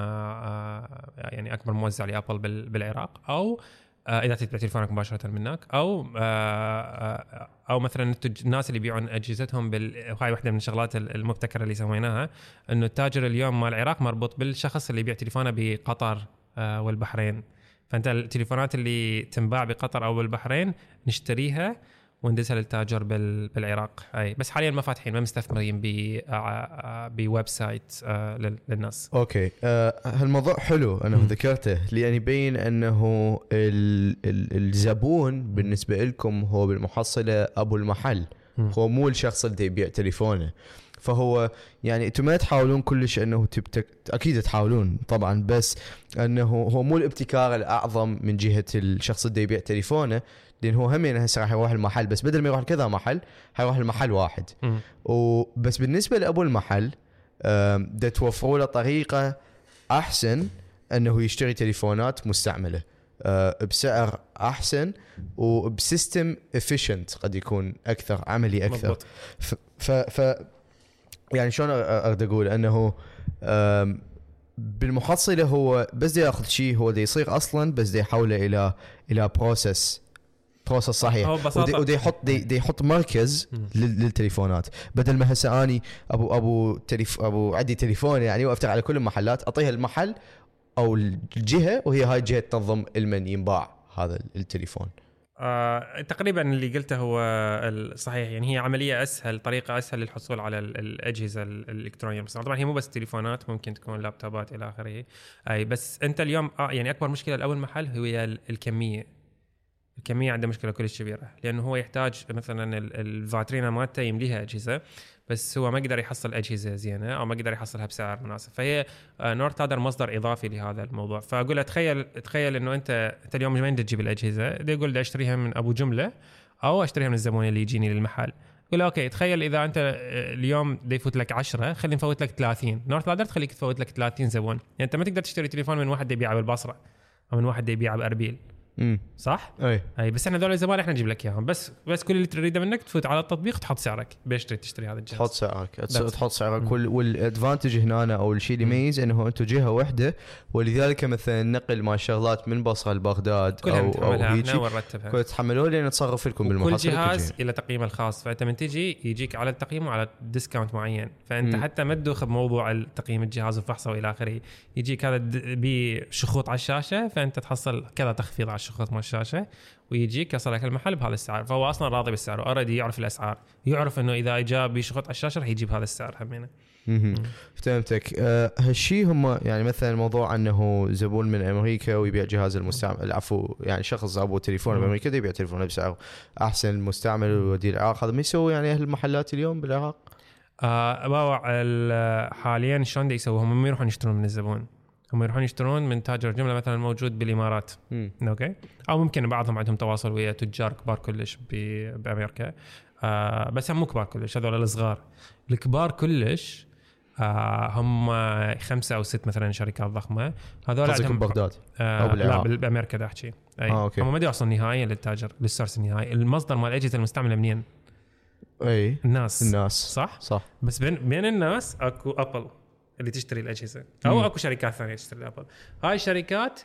يعني أكبر موزع ل Apple بال- بالعراق أو إذا تبيع تليفونك مباشرة من هناك أو آه، آه، أو مثلا الناس اللي يبيعون أجهزتهم بال... هاي واحدة من الشغلات ال- المبتكرة اللي سويناها إنه التاجر اليوم مال العراق مربوط بالشخص اللي يبيع تليفونه بقطر آه، والبحرين. فأنت التليفونات اللي تنباع بقطر أو بالبحرين نشتريها وندزها للتاجر بال... بالعراق. أي بس حاليا ما فاتحين ما مستثمرين ب آه، آه، ب website آه، لل- للناس. أوكي. آه هالموضوع حلو مم. ذكرته لأن يبين أنه ال ال الزبون بالنسبة لكم هو بالمحصلة أبو المحل. هو مو الشخص اللي يبيع تليفونه. فهو يعني أنتم ما تحاولون كلش أنه تبتك أكيد تحاولون طبعا بس أنه هو مو الابتكار الأعظم من جهة الشخص اللي يبيع تليفونه. لأن هو هم هسه راح يروح المحل بس بدل ما يروح لكذا محل حيروح المحل واحد. وبس بالنسبة لأبو المحل دا توفروا له طريقة أحسن أنه يشتري تليفونات مستعملة. آه، بسعر أحسن وبـ system efficient قد يكون أكثر عملي أكثر. ف, ف, يعني شلون أقدر أقول؟ أنه بالمحصله هو بس دي ياخذ شيء هو دي يصير أصلا بس دي يحوله إلى إلى process process صحيح. هو ببساطة- ودي, يحط دي, دي يحط مركز للتليفونات. بدل ما هسه أني ابو أبو تليف أبو عندي تليفون يعني وأفتح على كل المحلات اعطيها المحل أو الجهة وهي هاي الجهة تنظم المن ينباع هذا التليفون. آه، تقريبا اللي قلته هو الصحيح يعني هي عملية أسهل طريقة أسهل للحصول على ال- الأجهزة ال- الإلكترونية بس طبعا هي مو بس تليفونات ممكن تكون لابتوبات إلى آخره. أي بس أنت اليوم آه يعني أكبر مشكلة لأول محل هي ال- الكمية. الكمية عنده مشكلة كلش كبيرة لأنه هو يحتاج مثلا ال- الفاترينا مالته يمليها أجهزة بس هو ما يقدر يحصل أجهزة زينة أو ما يقدر يحصلها بسعر مناسب. فهي آه، نورت هذا المصدر إضافي لهذا الموضوع. فأقول له تخيل تخيل إنه أنت أنت اليوم بدك تجيب الأجهزة؟ يقول بدي أشتريها من أبو جملة أو أشتريها من الزبون اللي يجيني للمحل. يقول أوكي تخيل إذا أنت آه، اليوم دا يفوت لك 10 خلينا نفوت لك 30 North Ladder تخليك تفوت لك 30 زبون. يعني أنت ما تقدر تشتري تليفون من واحد يبيعه بالبصرة أو من واحد يبيعه بأربيل. امم صح؟ أي. أي بس إحنا ذول الزبائن إحنا نجيب لك إياهم. بس بس كل اللي تريده منك تفوت على التطبيق تحط سعرك. بيش تريد تشتري هذا الجهاز تحط سعرك. تحط سعرك. وال advantage هنا أو الشيء اللي. يميز إنه أنتم جهة واحدة. ولذلك مثلا النقل مال شغلات من بصرة لبغداد كلها أو أو هيچي. ونرتبها. كل تحملوه لين تصرف لكم بالمحصلة جهاز كل جهة. إلى تقييمه الخاص. فأنت من تجي يجيك على التقييم وعلى discount معين. فأنت مم. حتى ما تدوخ بموضوع التقييم الجهاز وفحصه وإلى آخره. يجيك هذا بشخوط على الشاشة فأنت تحصل كذا تخفيض على الشخوط مال الشاشة ويجيك يصل لك المحل بهذا السعر. فهو أصلا راضي بالسعر already يعرف الأسعار. يعرف إنه إذا جاء بشخوط على الشاشة راح يجيب هذا السعر همينة. فهمتك. آه هالشيء هم يعني مثلا موضوع إنه زبون من أمريكا ويبيع جهاز المستعمل العفو يعني شخص ابو تليفون مم. بأمريكا ده يبيع تليفونه بسعر أحسن مستعمل ويوديه العراق هذا ما يسوي يعني أهل المحلات اليوم بالعراق؟ آه حاليا شلون يسووا هم ما يروحون يشترون من الزبون. هم يروحون يشترون من تاجر جمله مثلا موجود بالإمارات. مم. أوكي؟ أو ممكن بعضهم عندهم تواصل ويا تجار كبار كلش بأمريكا. آه بس هم مو كبار كلش هذول الصغار. الكبار كلش آه هم خمسة أو ست مثلا شركات ضخمة. هذول عندهم بغداد آه أو بالعراق. لا بأمريكا دا أحكي. أي. آه، أوكي. هم ما يوصلون نهائيا للتاجر لل source النهائي. المصدر مال الاجهزه المستعملة منين؟ أي. الناس. الناس. صح؟ صح. بس بين بين الناس أكو أبل. اللي تشتري الأجهزة. أو مم. أكو شركات ثانية تشتري ابل هاي الشركات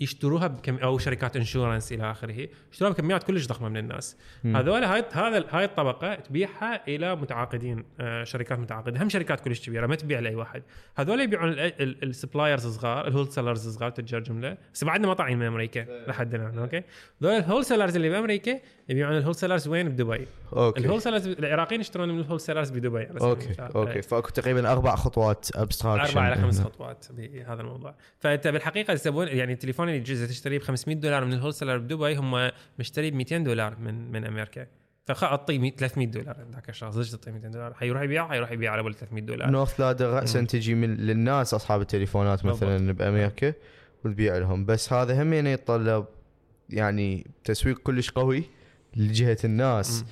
يشتروها بكم أو شركات insurance إلى آخره يشتروها بكميات كلش ضخمة من الناس. هذول هاي هذا هاي الطبقة تبيعها إلى متعاقدين آه، شركات متعاقدة. هم شركات كلش كبيرة ما تبيع لأي واحد. هذول يبيعون ال suppliers صغار ال wholesalers صغار تجار جملة. بس بعدنا ما طالعين من أمريكا لحد الآن أوكي؟ ذول ال wholesalers اللي بأمريكا يبيعون ال wholesalers وين؟ بدبي. أوكي. ال wholesalers العراقيين يشترون من ال wholesalers بدبي أوكي. أوكي. فأكو تقريبا أربع خطوات abstraction أربع إلى خمس خطوات بهذا الموضوع. فأنت بالحقيقة الزبون يعني التليفون اللي تجي تشتريه ب 500 دولار من ال wholesaler بدبي هم مشتري ب 200 دولار من من أمريكا. فاعطيه 300 دولار. ذاك الشخص ليش تعطيه 200 دولار. حيروح يبيع؟ حيروح يبيع على ابو 300 دولار. North Ladder راسا تجي من للناس أصحاب التليفونات مثلا بأمريكا وتبيع لهم. بس هذا هم يعني يتطلب يعني تسويق كلش قوي. لجهة الناس. أم،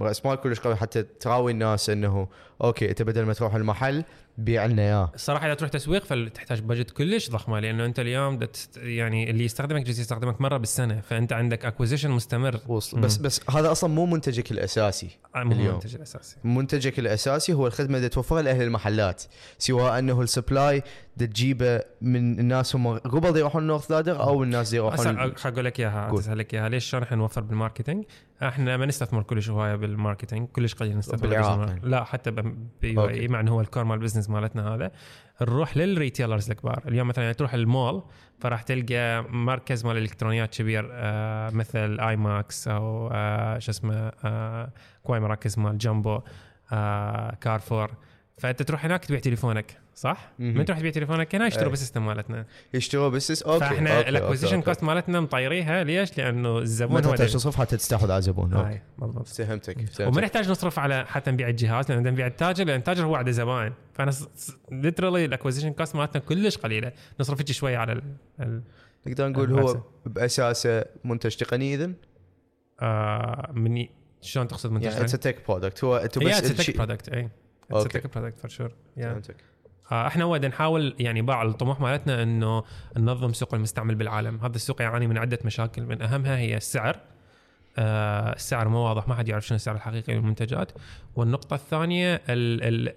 رأس مال كلش قوي حتى تراوي الناس إنه أوكي أنت بدل ما تروح المحل بيع لنا إياه الصراحه إذا تروح تسويق فتحتاج budget كلش ضخمه لأنه أنت اليوم يعني اللي يستخدمك جالس يستخدمك مرة بالسنة فأنت عندك acquisition مستمر وصل بس بس هذا أصلا مو منتجك الأساسي آه، مو اليوم. المنتج الأساسي منتجك الأساسي هو الخدمة اللي توفرها لأهل المحلات سواء إنه ال supply تجيبه من الناس هم قبل يروحون North Ladder أو الناس دي يروحون أقول لك إياها قول. اسهل لك إياها ليش شلون إحنا نوفر بال marketing؟ إحنا ما نستثمر كلش هواية بال marketing كلش قليل نستثمر. يعني. لا حتى بيو. أي مع انه هو ال core مال ال business مالتنا هذا نروح لل retailers الكبار اليوم مثلا يعني تروح المول فراح تلقى مركز مال الإلكترونيات كبير آه مثل Emax أو آه شو اسمه آه كواي مراكز مال جامبو آه كارفور فأنت تروح هناك تبيع تليفونك صح؟ من تروح تبيع تليفونك؟ هنا يشتروا. بال system مالتنا. يشتروا بس أوكي فإحنا ال acquisition cost مالتنا مطيريها. ليش؟ لأنه ما الزبون هو تحتاج تصرف؟ حتى تستحوذ على الزبون. هاي بالضبط. فهمتك وما نحتاج نصرف على حتى نبيع الجهاز لأن نبيع التاجر لأن التاجر هو عنده زباين. فأنا literally ال acquisition cost مالتنا كلش قليلة. نصرف هيك شوية على ال نقدر نقول هو بأساسه منتج تقني اذا آه من شلون تقصد منتج يعني it's tech product هو أنتم هي بس it's tech product اي it's. tech product for sure فهمتك. إحنا ود نحاول يعني باع الطموح مالتنا انه ننظم سوق المستعمل بالعالم. هذا السوق يعاني من عدة مشاكل من أهمها هي السعر. آه السعر مو واضح ما حد يعرف شنو السعر الحقيقي للمنتجات. والنقطة الثانية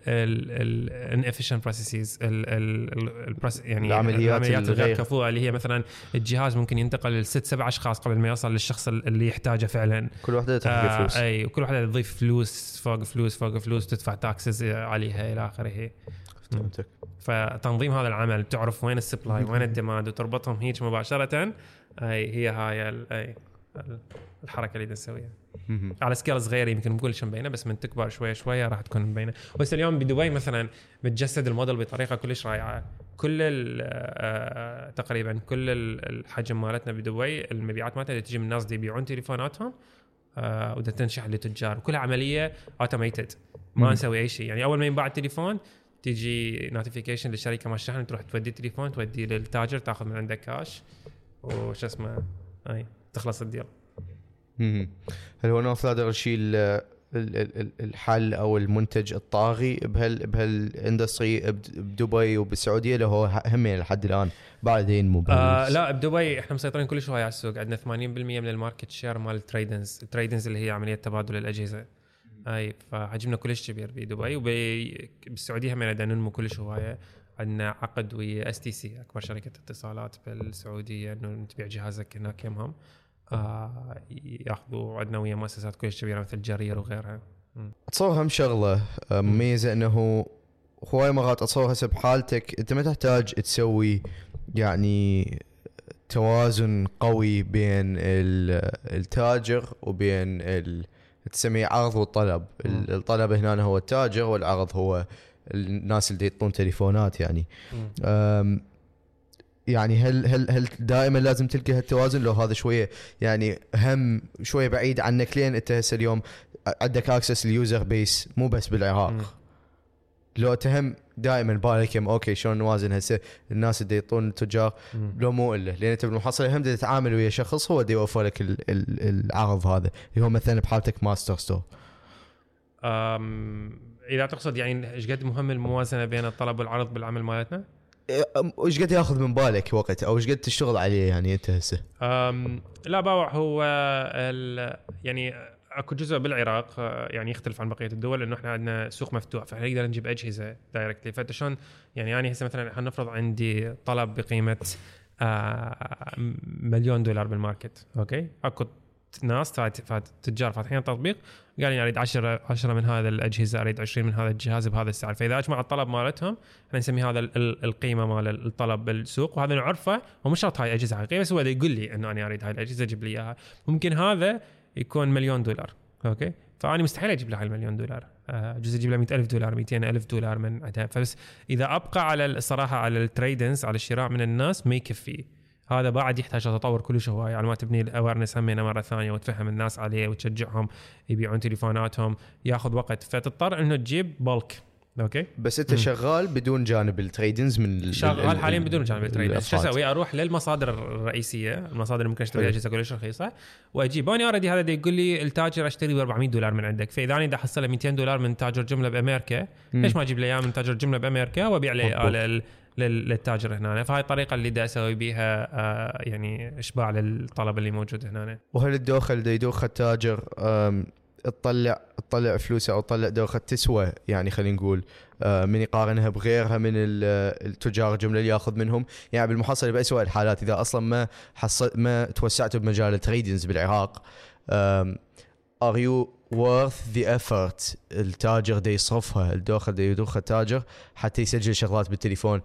ال inefficient processes يعني العمليات العمليات الغير- كفوءه اللي هي مثلا الجهاز ممكن ينتقل لست سبع أشخاص قبل ما يوصل للشخص اللي يحتاجه فعلا. كل واحدة تحقق فلوس. أي وكل واحدة تضيف فلوس فوق فلوس فوق فلوس تدفع taxes عليها إلى آخره. فهمتك. فتنظيم هذا العمل تعرف وين ال supply وين ال demand وتربطهم هيك مباشرة. أي هي هاي ال- أي ال- الحركة اللي نسويها. على scale صغير يمكن مو كلش مبينه بس من تكبر شوية شوية راح تكون مبينه بس اليوم بدبي مثلا متجسد الموديل بطريقة كلش رائعة. كل ال- آه، تقريبا كل ال- الحجم مالتنا بدبي المبيعات مالتنا تجي من الناس اللي يبيعون تليفوناتهم آه، ودا تنشحن للتجار وكلها عملية automated ما. نسوي أي شيء. يعني أول ما ينباع التليفون تيجي notification للشركة مال الشحن تروح تودي التليفون توديه للتاجر تاخذ من عنده كاش وش اسمه اي تخلص ال deal. هل هو NorthLadder الشيء ال- ال- ال- ال- الحل أو المنتج الطاغي بهال بهال industry بد- بدبي وبالسعودية؟ اللي هو هم لحد الآن بعدين مو آه لا بدبي إحنا مسيطرين كل شوي على السوق. عندنا 80% من ال market share مال ال trade-ins ال trade-ins اللي هي عملية تبادل الأجهزة. أي فحجمنا كلش كبير بدبي وبالسعوديه هم بدنا ننمو كلش هواية عندنا عقد ويا STC أكبر شركة اتصالات بالسعودية إنه تبيع جهازك هناك يمهم آه ياخذوا عندنا ويا مؤسسات كلش كبيرة مثل جرير وغيرها. أتصور هم شغلة آه، مميزة إنه هواي مرات اتصور هسه بحالتك أنت ما تحتاج تسوي يعني توازن قوي بين ال- التاجر وبين ال- تسميه عرض والطلب. ال- الطلب هنا هو التاجر والعرض هو الناس اللي يعطون تليفونات يعني. يعني هل هل هل دائما لازم تلقى هالتوازن؟ لو هذا شوية يعني هم شوية بعيد عنك لين أنت هسه اليوم عندك access ال user base مو بس بالعراق. لو تهم دائما بالك يم أوكي شلون نوازن هسه؟ الناس اللي يعطون التجار. لو مو إلا. لأن انت بالمحصله هم تتعامل ويا شخص هو اللي يوفر لك ال- ال- العرض هذا اللي هو مثلا بحالتك Master Store إذا تقصد يعني إيش قد مهم الموازنة بين الطلب والعرض بالعمل مالتنا؟ إيش قد ياخذ من بالك وقت؟ أو إيش قد تشتغل عليه يعني أنت هسه؟ لا باوع هو يعني أكو جزء بالعراق آه، يعني يختلف عن بقية الدول لأنه إحنا عندنا سوق مفتوح فاحنا نقدر نجيب أجهزة directly فأنت شلون يعني أنا هسه مثلا خلينا نفرض عندي طلب بقيمة آه مليون دولار بال market أوكي؟ أكو ناس تجار فاتحين تطبيق قال أريد 10 10 من هذا الأجهزة أريد 20 من هذا الجهاز بهذا السعر. فإذا أجمع الطلب مالتهم إحنا نسمي هذا ال- ال- القيمة مال الطلب بالسوق وهذا نعرفه ومش شرط هاي أجهزة حقيقية بس هو يقول لي إنه أنا أريد هاي الأجهزة جيب لي إياها. ممكن هذا يكون مليون دولار. أوكي؟ فأنا مستحيل أجيب له المليون دولار. آه، جزء أجيب له 100000 دولار 200000 دولار من عندها. فبس إذا أبقى على الصراحه على ال trade-ins على الشراء من الناس ما يكفي. هذا بعد يحتاج تطور كلش هواي. على ما تبني ال awareness همينه مرة ثانية وتفهم الناس عليه وتشجعهم يبيعون تليفوناتهم ياخذ وقت. فتضطر إنه تجيب bulk أوكي. بس أنت شغال بدون جانب ال trade-ins من ال- ال- شغال حاليا ال- بدون جانب ال trade-ins شو. أسوي؟ أروح للمصادر الرئيسية. المصادر اللي ممكن اشتري. اجهزه كلش رخيصة. وأجيب. أنا already هذا يقول لي التاجر أشتري ب 400 دولار من عندك. فإذا أنا دا احصله 200 دولار من تاجر جملة بأمريكا ليش ما أجيب اياه من تاجر جملة بأمريكا وأبيع لل- للتاجر هنا؟ فهاي الطريقة اللي دا أسوي بيها آه، يعني إشباع للطلب اللي موجود هنا. وهل الدوخه اللي يدوخها التاجر تطلع تطلع فلوسه أو تطلع دوخة تسوى يعني خلينا نقول أه، من يقارنها بغيرها من ال- التجار الجملة اللي يأخذ منهم. يعني بالمحصله باسوء الحالات إذا أصلا ما حصل ما توسعتوا بمجال التريدنز بالعراق are you worth the effort التاجر دا يصرفها الدوخة دا يدوخها التاجر حتى يسجل شغلات بالتليفون؟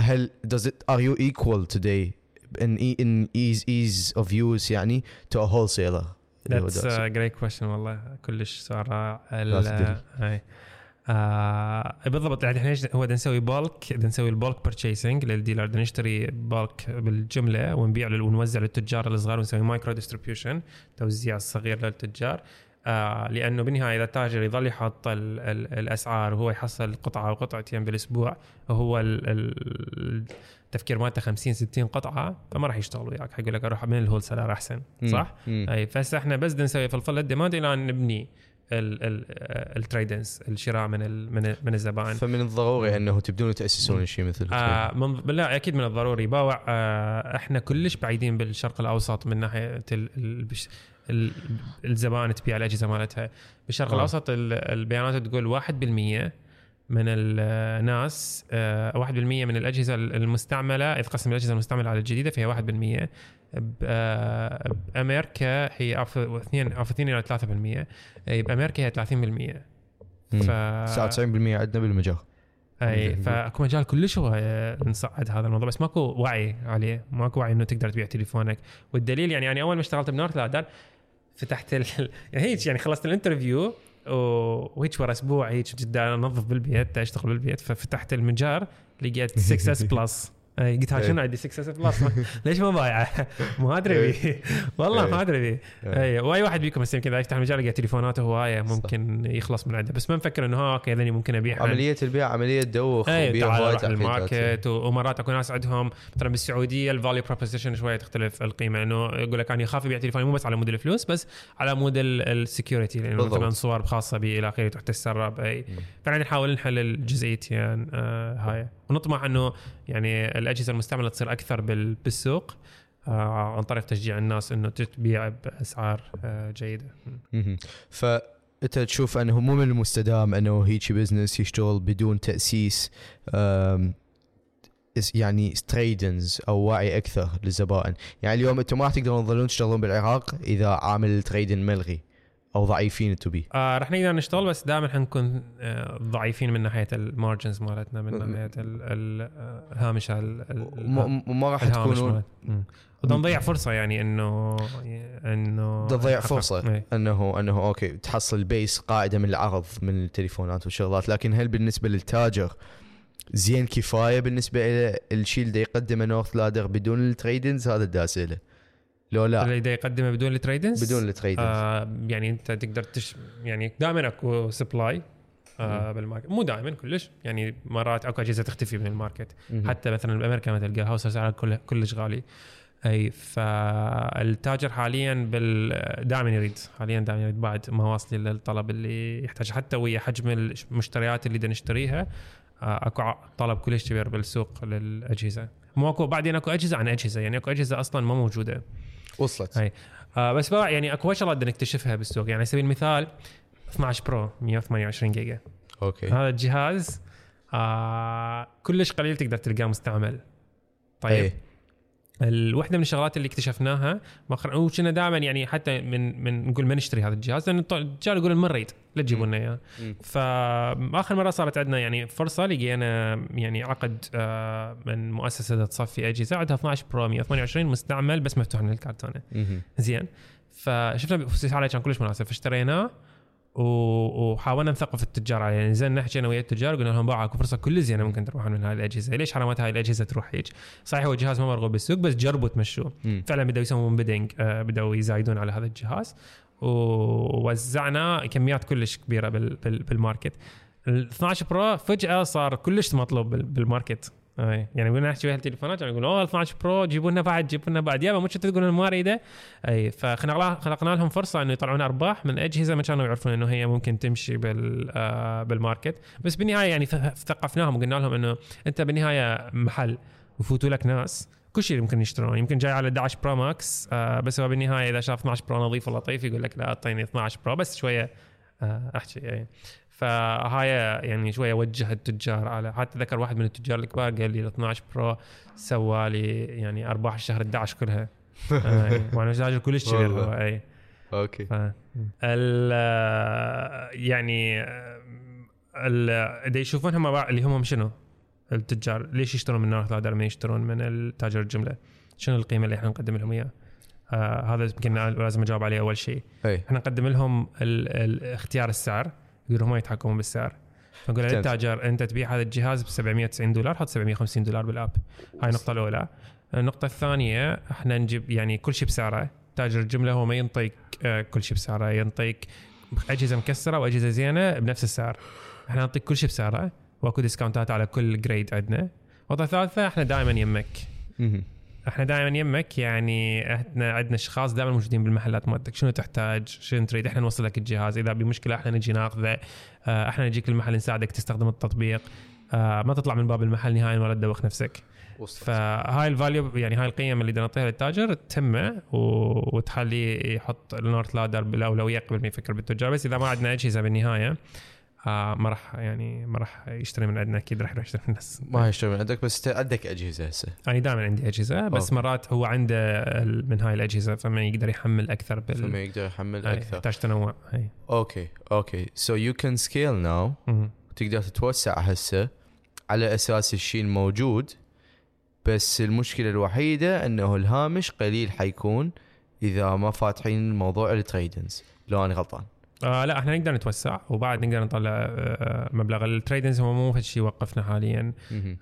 هل does it are you equal today in in ease ease of use يعني to a wholesaler هو That's a great question والله. كلش سؤال رائع. آه بالضبط. يعني إحنا هو بدنا نسوي bulk بدنا نسوي ال bulk purchasing لل dealer. بدنا نشتري bulk بالجملة ونبيع ونوزع للتجار الصغار ونسوي micro distribution توزيع صغير للتجار. آه لأنه بالنهاية إذا التاجر يظل يحط ال ال الأسعار وهو يحصل قطعة أو قطعتين بالأسبوع ال ال التفكير مالته 50 60 قطعة فما راح يشتغل وياك. حيقول لك أروح من ال wholesaler أحسن صح؟ أي فهسه إحنا بس بدنا نسوي fulfill ال demand إلى ان نبني التريدنس الشراء من ال من, ال من الزبائن. فمن الضروري إنه تبدون تأسسون شيء مثل آه من لا أكيد من الضروري. باوع آه إحنا كلش بعيدين بالشرق الأوسط من ناحية ال ال بش- ال الزبائن تبيع الأجهزة مالتها. بالشرق آه. الأوسط ال- البيانات تقول 1% من الناس آه 1% من الأجهزة المستعملة اذا قسم الأجهزة المستعملة على الجديدة فهي 1% ب- آه، بامريكا هي أو في- اثنين أو في 2 إلى 3% إي، بامريكا هي 30% ف 99% عندنا بالمجال. أي. فاكو مجال كلش هو آه، نصعد هذا الموضوع بس ماكو وعي عليه. ماكو وعي إنه تقدر تبيع تليفونك. والدليل يعني أنا أول ما اشتغلت ب NorthLadder فتحت ال... يعني هيك يعني خلصت ال interview وهيك ورا أسبوع هيك جدا أنظف بالبيت أشتغل بالبيت ففتحت المتجر لقيت 6S Plus قلت ها إيه. شنو عندي 6S Plus ليش ما بايعه؟ ما أدري بيه والله ما إيه. أدري بيه إيه. اي وأي واحد بيكم هسه يمكن إذا يفتح المجال يلقى تليفوناته هوايه ممكن يخلص من عنده بس ما نفكر إنه ها أوكي هذني ممكن ابيعها عملية البيع عملية دوخ اي تعال روح. ال market ومرات اكو ناس عندهم مثلا بالسعودية ال value proposition شوية تختلف القيمة إنه يقول لك أنا اخاف ابيع تليفوني مو بس على مود الفلوس بس على مود ال security لأنه. مثلا صور خاصة بي إلى آخره تروح تتسرب اي فإحنا نحاول نحل الجزئيتين آه هاي ونطمح أنه يعني الأجهزة المستعملة تصير أكثر بال- بالسوق آه عن طريق تشجيع الناس أنه تبيع بأسعار آه جيدة. مهم. فانت تشوف أنه مو من المستدام أنه هيجي business يشتغل بدون تأسيس يعني trade-ins أو وعي أكثر للزبائن. يعني اليوم أنتم ما راح تقدرون تظلون تشتغلون بالعراق إذا عامل ال trade-in ملغي. أو ضعيفين أنتم بيه آه رح نقدر نشتغل بس دائما حنكون آه ضعيفين من ناحية ال margins مالتنا من ناحية ال- ال- آه، الهامش ال- ال- م- م- ما راح. مم. وده نضيع فرصة يعني إنه إنه تضيع فرصة. إيه. إنه إنه أوكي تحصل base قاعدة من العرض من التليفونات والشغلات. لكن هل بالنسبة للتاجر زين كفاية بالنسبة إلى الشيء اللي يقدمه NorthLadder بدون ال trade-ins هذا الداسله لو لا. اللي دا يقدمه بدون ال trade-ins بدون ال trade-ins آه يعني أنت تقدر تش يعني دائما أكو supply آه بال market مو دائما كلش. يعني مرات أكو أجهزة تختفي من ال market. مهم. حتى مثلا بأمريكا مثل تلقى هاوس سعرها كل كلش غالي. أي فالتاجر حاليا بال دائما يريد حاليا دائما يريد بعد ما واصل للطلب اللي يحتاج حتى ويا حجم المشتريات اللي بدنا نشتريها أكو ع- طلب كلش كبير بالسوق للأجهزة. مو اكو بعدين أكو أجهزة عن أجهزة يعني أكو أجهزة أصلا ما موجودة. وصلت. أي. آه بس بقى يعني أكو شغلات بدنا نكتشفها بالسوق؟ يعني على سبيل المثال 12 برو 128 جيجا. أوكي. هذا الجهاز آه كلش قليل تقدر تلقاه مستعمل. طيب. إيه. الوحده من الشغلات اللي اكتشفناها مؤخرا وكنا دائما يعني حتى من من نقول ما نشتري هذا الجهاز لأن الرجال يقول ما نريد لا تجيبوا لنا إياه. فآخر مرة صارت عندنا يعني فرصة لقينا يعني عقد آه، من مؤسسة تصفي أجهزة عندها 12 برو 128 مستعمل بس مفتوح من الكرتونه. زين. فشفنا عليه كان كلش مناسب فاشتريناه. وحاولنا نثقف التجار عليه يعني نزلنا حكينا ويا التجار قلنا لهم باعوا فرصه كل زينة ممكن تروحون من هاي الأجهزة. ليش حرامات هاي الأجهزة تروح هيك؟ صحيح هو جهاز ما مرغوب بالسوق بس جربوا تمشوه. فعلا بدأوا يسوون بيدنج آه، بدأوا يزايدون على هذا الجهاز. ووزعنا كميات كلش كبيرة بال- بال- بالماركت. ال 12 برو فجأة صار كلش مطلوب بال- بالماركت. يعني قلنا نحكي ويا التليفونات يعني يقول أوه 12 برو جيبوا لنا بعد جيبوا لنا بعد. يابا مو تقولون ما اريده أي فخلقنا خلقنا لهم فرصة إنه يطلعون أرباح من اجهزه ما كانوا يعرفون إنه هي ممكن تمشي بال آه، بالماركت. بس بالنهاية يعني ثقفناهم وقلنا لهم إنه أنت بالنهاية محل وفوتوا لك ناس. كل شيء يمكن يشترون. يمكن جاي على 11 برو ماكس آه بس هو بالنهاية إذا شاف 12 برو نظيف ولطيف يقول لك لا اعطيني 12 برو. بس شوية آه أحكي يعني فهاي يعني شوية وجه التجار على حتى ذكر واحد من التجار الكبار قال لي ال 12 برو سوى لي يعني أرباح الشهر 11 كلها. آه وأنا تاجر كلش كبير أي. أوكي. ف ال يعني ال يشوفون هم اللي هم شنو؟ التجار. ليش يشترون من نورث لادر ما يشترون من التاجر الجملة. شنو القيمة اللي إحنا نقدم لهم إياها؟ آه هذا يمكن لازم أجاوب عليه أول شيء. إحنا نقدم لهم ال ال اختيار السعر. يقولوا هم يتحكمون بالسعر. فنقول. للتاجر أنت تبيع هذا الجهاز ب 790 دولار؟ حط 750 دولار بالأب. هاي النقطه الأولى. النقطة الثانية إحنا نجيب يعني كل شيء بسعره. تاجر الجمله هو ما ينطيك آه، كل شيء بسعره. ينطيك أجهزة مكسرة وأجهزة زينة بنفس السعر. إحنا نعطيك كل شيء بسعره. وأكو ديسكاونتات على كل جريد عندنا. النقطه الثالثه إحنا دائما يمك. إحنا دائما يمك يعني إحنا عندنا أشخاص دائما موجودين بالمحلات مالتك. شنو تحتاج؟ شنو تريد؟ إحنا نوصل لك الجهاز. إذا بمشكلة إحنا نجي ناخذه. آه، إحنا نجيك المحل نساعدك تستخدم التطبيق. آه، ما تطلع من باب المحل نهائيا ولا تدوخ نفسك. وصلت. فهاي الفاليو يعني هاي القيم اللي نعطيها للتاجر تهمه وتخليه يحط النورث لادر بالأولوية قبل ما يفكر بالتجار. بس إذا ما عندنا اجهزه بالنهاية آه ما راح يعني ما راح يشتري من عندنا أكيد راح يروح يشتري من الناس. ما يشتغل من عندك بس عندك أجهزة هسه. أنا دائما عندي أجهزة بس أوكي. مرات هو عنده من هاي الأجهزة فما يقدر يحمل أكثر فما بال يقدر يحمل أكثر. يحتاج تنوع اي أوكي أوكي. سو يو كان سكيل ناو. تقدر تتوسع هسه. على أساس الشيء الموجود بس المشكلة الوحيدة إنه الهامش قليل حيكون إذا ما فاتحين موضوع التريدنز. لو أنا غلطان. آه لا إحنا نقدر نتوسع وبعد نقدر نطلع آه مبلغ. التريدنز هو مو شيء يوقفنا حاليا.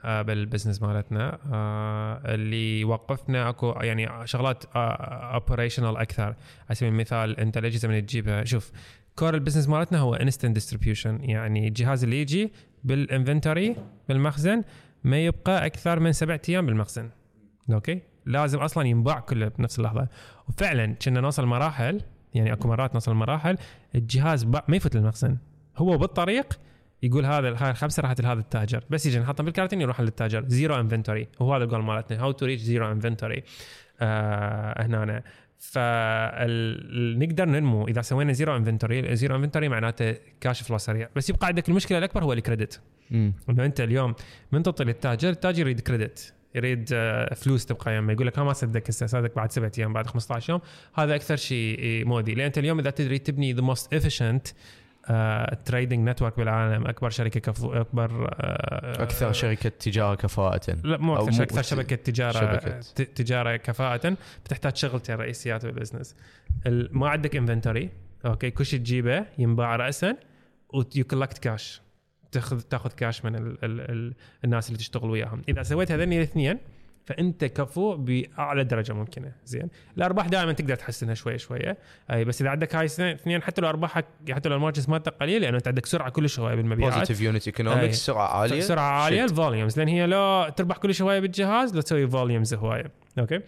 آه بالبزنس مالتنا. آه اللي وقفنا اكو يعني شغلات اوبريشنال أكثر. على سبيل المثال انت الاجهزه من تجيبها؟ شوف كور البزنس مالتنا هو انستنت ديستريبيوشن يعني الجهاز اللي يجي بالإنفنتوري بالمخزن ما يبقى أكثر من سبعة أيام بالمخزن. أوكي؟ لازم أصلا ينباع كله بنفس اللحظة. وفعلا كنا نوصل مراحل يعني أكو مرات نوصل مراحل الجهاز ما يفوت للمخزن. هو بالطريق يقول هذا هاي الخمسة راحت لهذا التاجر. بس يجي نحطهم بالكارتين يروح للتاجر. زيرو انفنتوري وهو هذا الجول مالتنا. هاو تو ريتش زيرو انفنتوري هنا فنقدر ننمو. إذا سوينا زيرو انفنتوري زيرو انفنتوري معناته كاش فلو سريع. بس يبقى عندك المشكلة الأكبر هو الكريدت. إنه أنت اليوم من تعطي للتاجر التاجر يريد كريدت يريد آه، فلوس تبقى يمه يقول لك ها ما صدق هسه بعد سبعة أيام بعد 15 يوم هذا أكثر شيء إيه، مودي لأن أنت اليوم إذا تريد تبني ذا موست efficient تريدنج نتورك بالعالم أكبر شركة كفو أكبر آه، أكثر شركة تجارة كفاءة. لا مو أكثر شركة أكثر شبكة تجارة شبكة. ت- تجارة كفاءة. بتحتاج شغلتين رئيسيات بالبزنس. ال- ما عندك انفنتوري أوكي؟ كل شيء تجيبه ينباع راسا ويو كولكت كاش تاخذ تاخذ كاش من ال ال ال الناس اللي تشتغل وياهم. إذا سويت هذين الاثنين فأنت كفو بأعلى درجة ممكنة. زين؟ الأرباح دائما تقدر تحسنها شوي شوية. أي بس إذا عندك هاي الاثنين حتى لو ارباحك حتى لو المارجنز مالتك قليل لأنه أنت عندك سرعة كلش هوايه بالمبيعات. بوزيتيف يونت. ايكونومكس سرعة عالية. سرعة عالية. الفوليومز لأن هي لو تربح كل هوايه بالجهاز لو تسوي فوليومز هواية. أوكي؟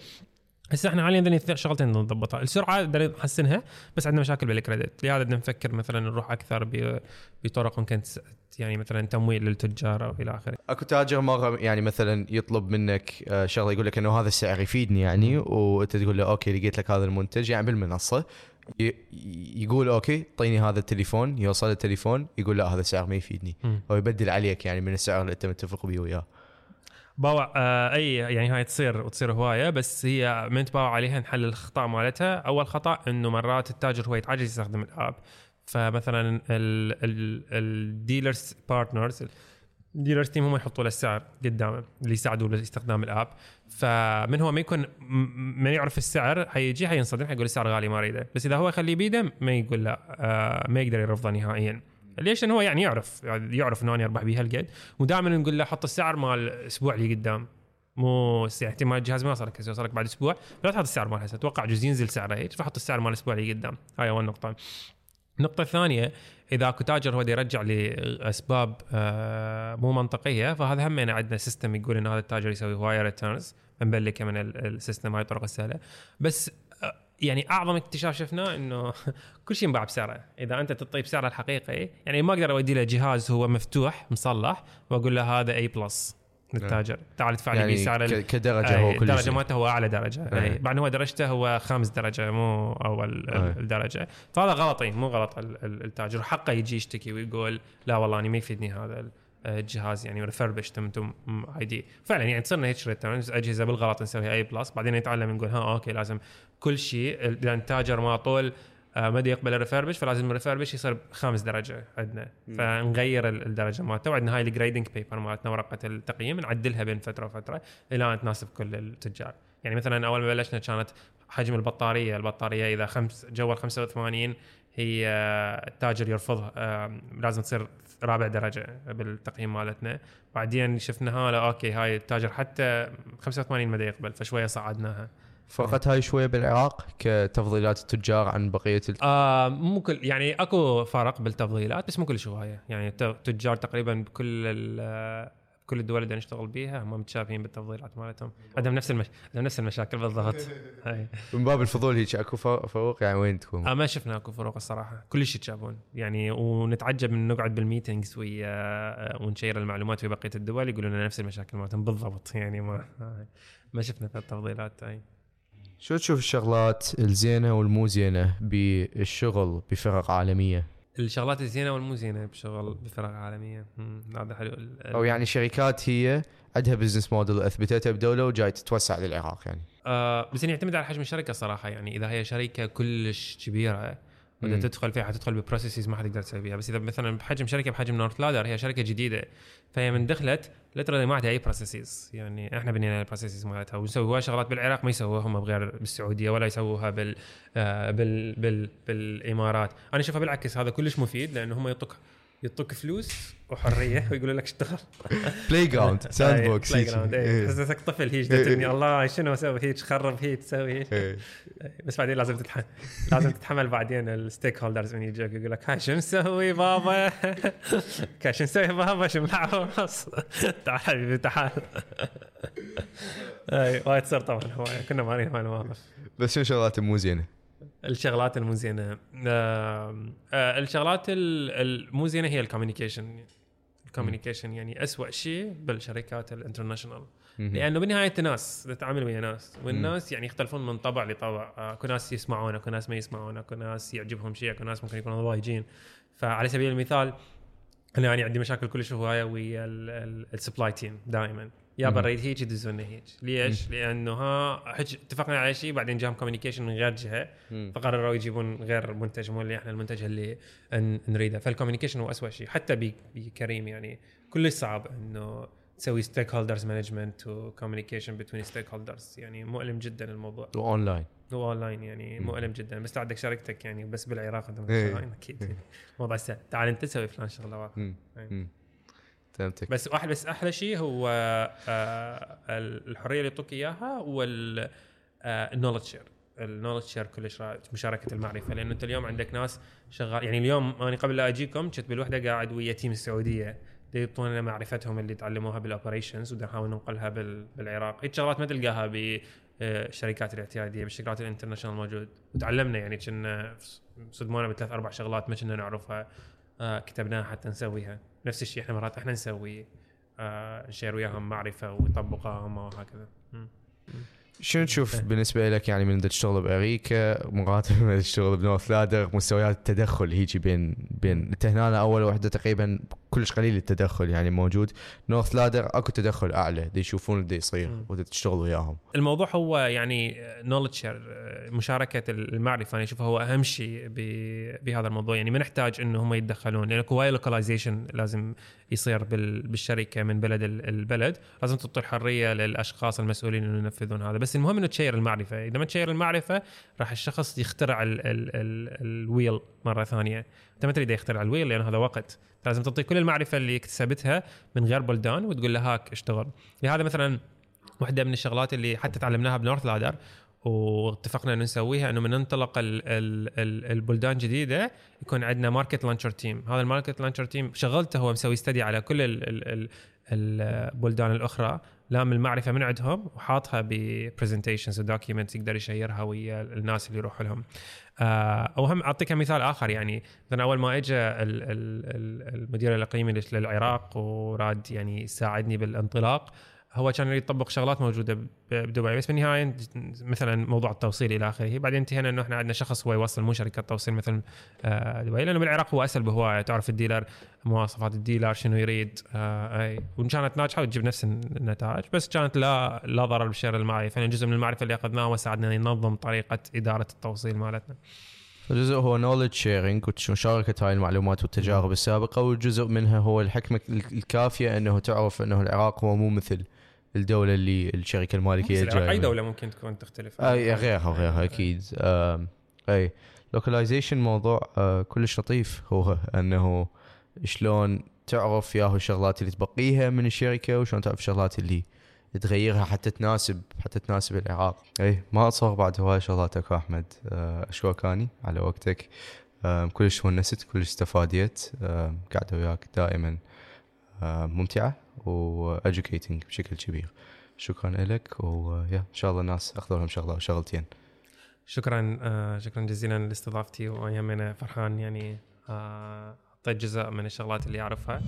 هسه إحنا حاليا اثنين- شغلتين بدنا نضبطها السرعة بدنا نحسنها بس عندنا مشاكل بالكريدت. لهذا بدنا نفكر مثلا نروح أكثر بطرق ممكن يعني مثلا تمويل للتجار أو إلى آخره. أكو تاجر مرة يعني مثلا يطلب منك آه، شغلة يقول لك إنه هذا السعر يفيدني يعني وأنت تقول له أوكي لقيت لك هذا المنتج يعني بالمنصة يقول أوكي اعطيني هذا التليفون يوصل التليفون يقول لا هذا السعر ما يفيدني. أو يبدل عليك يعني من السعر اللي أنت متفق به وياه. باوع آه أي يعني هاي تصير وتصير هواية بس هي من تباوع عليها نحل الاخطاء مالتها. أول خطأ إنه مرات التاجر هو يتعجز يستخدم الآب. فمثلا الديلرز بارتنرز الديلرز تيم هم يحطوا له السعر قدامه اللي يساعدوه لاستخدام الآب. فمن هو ما يكون ما يعرف السعر حيجي حينصدم حيقول السعر غالي ما أريده. بس إذا هو يخليه بيده ما يقول لا آه ما يقدر يرفضه نهائيا. ليش؟ لأنه هو يعني يعرف يعني يعرف إنه أنا أربح بها هالقد. ودائما نقول له حط السعر مال الأسبوع اللي قدام. مو يعني احتمال الجهاز ما يوصلك يوصلك بعد أسبوع. لا تحط السعر مال هسه أتوقع جزء ينزل سعره هيك فحط السعر مال الأسبوع اللي قدام. هاي أول نقطة. النقطة الثانية إذا أكو تاجر هو يرجع لأسباب آه، مو منطقية فهذا هم عندنا سيستم يقول إن هذا التاجر يسوي هواية ريتيرنز مبلكة من ال- السيستم هاي الطرق السهلة. بس يعني أعظم اكتشاف شفناه إنه كل شيء ينباع بسعره. إذا أنت تعطيه بسعره الحقيقي يعني ما أقدر أودي له جهاز هو مفتوح مصلح وأقول له هذا أي plus للتاجر. تعال ادفع لي يعني ال- ك- كدرجة هو أي، كل شيء. مالته هو أعلى درجة. أي. اي بعد هو درجته هو خامس درجة مو أول أي. ال- الدرجة. فهذا غلطي مو غلط ال- ال- التاجر. حقه يجي يشتكي ويقول لا والله أنا ما يفيدني هذا ال- الجهاز يعني refurbished أنتم اي دي فعلا يعني تصير هيك أجهزة بالغلط نسويها اي بس بعدين نتعلم نقول ها أوكي لازم كل شيء إذا التاجر ما طول آه، ما يقبل ال refurbished فلازم الريفربش يصير خامس درجة عندنا. فنغير ال- الدرجة مالته. وعندنا هاي ال grading paper مالتنا ورقة التقييم نعدلها بين فترة وفترة إلى أن تناسب كل التجار. يعني مثلا أول ما بلشنا كانت حجم البطارية البطارية إذا خمس جوا ال 85 هي آه، التاجر يرفضها آه، لازم تصير رابع درجة بالتقييم مالتنا. بعدين شفناها لا أوكي هاي التاجر حتى 85 ما دا يقبل فشوية صعدناها. فرقت هاي شوية بالعراق كتفضيلات التجار عن بقية ال... آه مو كل يعني أكو فرق بالتفضيلات بس مو كل شوية. يعني الت- تجار تقريبا بكل ال- كل الدول اللي نشتغل بيها هم متشابهين بالتفضيلات مالتهم. عندهم نفس المش... عندهم نفس المشاكل بالضبط. هاي. من باب الفضول هيك أكو ف- فروق يعني وين تكون؟ آه ما شفنا أكو فروق الصراحة. كل شيء يتشابهون. يعني ونتعجب من نقعد بالميتينجز ويا آه، ونشير المعلومات في بقية الدول يقولون لنا نفس المشاكل مالتهم. بالضبط. يعني ما ما شفنا في التفضيلات هاي شو تشوف الشغلات الزينة والمو زينة بالشغل بفرق عالمية؟ الشغلات الزينة والمو زينة بشغل بفرق عالمية. هذا حلو. أو يعني شركات هي عندها business model اثبتتها بدولة وجاي تتوسع للعراق يعني. آه بس يعني يعتمد على حجم الشركة صراحة يعني. إذا هي شركة كلش كبيرة وإذا تدخل فيها حتدخل ب processes ما حتقدر تسوي فيها. بس إذا مثلا بحجم شركة بحجم NorthLadder هي شركة جديدة فهي من دخلت لترى ما عندها أي processes يعني إحنا بنينا ال processes مالتها. ونسوي هواي شغلات بالعراق ما يسووها هم بغير بالسعودية ولا يسووها بال آه بال بال بالإمارات. أنا أشوفها بالعكس هذا كلش مفيد لأنه هم يعطوك يعطوك فلوس وحرية ويقولوا لك اشتغل. playground sandbox playground إيه. تحس نفسك طفل هيك تبني الله شنو أسوي هيك؟ خرب هيك تسوي هيك. إيه. بس بعدين لازم تتحمل لازم تتحمل بعدين ال stakeholders من يجوك يقول لك هاي شو نسوي بابا؟ شو نسوي بابا؟ شو نلعب تعال حبيبي تعال. أي وايد تصير طبعا كنا مارين هاي المواقف بس شو شغلات مو زينه؟ الشغلات المو زينه آه، الشغلات ال- المو زينه هي ال communication. ال communication يعني أسوأ شيء بالشركات ال international. لأنه بالنهاية ناس تتعامل ويا ناس والناس يعني يختلفون من طبع لطبع. آه، اكو ناس يسمعون اكو ناس ما يسمعون اكو ناس يعجبهم شيء اكو ناس ممكن يكونوا ضايجين. فعلى سبيل المثال أنا يعني عندي مشاكل كلش هواية ويا ال supply team دائما. يا مم. بريد هيك يدزون لنا هيك ليش؟ لأنه ها حج اتفقنا على شيء بعدين جاهم communication من غير جهة. فقرروا يجيبون غير منتج مو اللي إحنا المنتج اللي نريده. فال communication هو اسوء شيء. حتى بكريم يعني كلش صعب إنه تسوي stakeholders management و communication بين stakeholders يعني مؤلم جدا الموضوع. واونلاين هو اونلاين يعني. مؤلم جدا. بس عندك شركتك يعني بس بالعراق انت إيه. اونلاين أكيد. موضوع سهل. تعال أنت تسوي فلان شغلة واحد. فهمتك. بس واحد بس أحلى شيء هو آه، الحرية اللي يعطوك إياها وال knowledge share ال knowledge share كلش مشاركة المعرفة. لأنه أنت اليوم عندك ناس شغال يعني اليوم أنا قبل لا أجيكم كنت بالوحدة قاعد ويا team السعودية. دي يعطونا معرفتهم اللي تعلموها بال operations ودا نحاول ننقلها بال- بالعراق. هيك شغلات ما تلقاها بالشركات الاعتيادية بالشركات ال international موجود. وتعلمنا يعني كنا صدمونا بثلاث أربع شغلات ما كنا نعرفها. آه كتبناها حتى نسويها نفس الشيء إحنا مرات إحنا نسوي آه نشير وياهم معرفة ويطبقوها هم وهكذا. شنو تشوف بالنسبة لك يعني من تشتغل بأمريكا مقارنه من تشتغل بنورث لادر مستويات التدخل هيجي بين بين انت هنا أول وحدة تقريبا كلش قليل التدخل يعني موجود. نورث لادر اكو تدخل اعلى دي يشوفون اللي يصير. وتشتغل وياهم. الموضوع هو يعني knowledge share مشاركة المعرفة. أنا أشوفه هو أهم شيء بهذا الموضوع. يعني ما نحتاج انه هم يتدخلون لأن أكو هواي localization لازم يصير بال- بالشركة من بلد ال- البلد. لازم تعطي الحريه للأشخاص المسؤولين إنه ينفذون هذا. بس المهم إنه ت share المعرفة. إذا ما ت share المعرفة راح الشخص يخترع ال ال ال ال wheel مرة ثانية. أنت ما تريد يخترع ال wheel لأن هذا وقت. لازم تعطي كل المعرفة اللي اكتسبتها من غير بلدان وتقول له هاك اشتغل. لهذا مثلا واحدة من الشغلات اللي حتى تعلمناها ب NorthLadder. واتفقنا إنه نسويها إنه من ننطلق ال ال ال البلدان جديدة يكون عندنا market launcher team هذا ال market launcher team شغلته هو مسوي study على كل ال ال ال البلدان الأخرى لام المعرفة من عندهم وحاطها ب presentations و documents يقدر ي share ها ويا الناس اللي يروحوا لهم. آه، أو هم أعطيك مثال آخر يعني مثلا أول ما اجى ال- ال- ال- المدير الإقليمي لل- للعراق وراد يعني يساعدني بالانطلاق هو كان يريد يطبق شغلات موجودة بدبي بس بالنهاية مثلا موضوع التوصيل إلى آخره. بعدين انتهينا إنه إحنا عندنا شخص هو يوصل مو شركة توصيل مثل آه، دبي. لأنه بالعراق هو أسهل بهواية. تعرف ال dealer مواصفات ال dealer شنو يريد آه، أي. وإن كانت ناجحة وتجيب نفس النتائج بس كانت لا لا ضرر بال share المعرفي فإن جزء من المعرفة اللي اخذناها وساعدنا ننظم طريقة إدارة التوصيل مالتنا. جزء هو knowledge sharing ومشاركة هاي المعلومات والتجارب السابقة والجزء منها هو الحكمة الكافية إنه تعرف إنه العراق هو مو مثل الدولة اللي بس العراق جاية أي. دولة ممكن تكون تختلف. أي غيرها وغيرها أكيد. أي. localization موضوع آه، كلش لطيف هو أنه شلون تعرف ياهو الشغلات اللي تبقيها من الشركة وشلون تعرف الشغلات اللي تغيرها حتى تناسب حتى تناسب العراق. أي ما اتصور بعد هواي شغلات اكو أحمد. آه، اشكرك أني على وقتك. كلش ونست كلش استفاديت. قاعدة وياك دائما. ممتعة. وادوكيتنج بشكل كبير. شكرا لك ويا إن شاء الله الناس اخذوا لهم شغله شغلتين. شكرا آه شكرا جزيلا لاستضافتي ويمنا فرحان يعني آه، أعطيت جزء من الشغلات اللي أعرفها.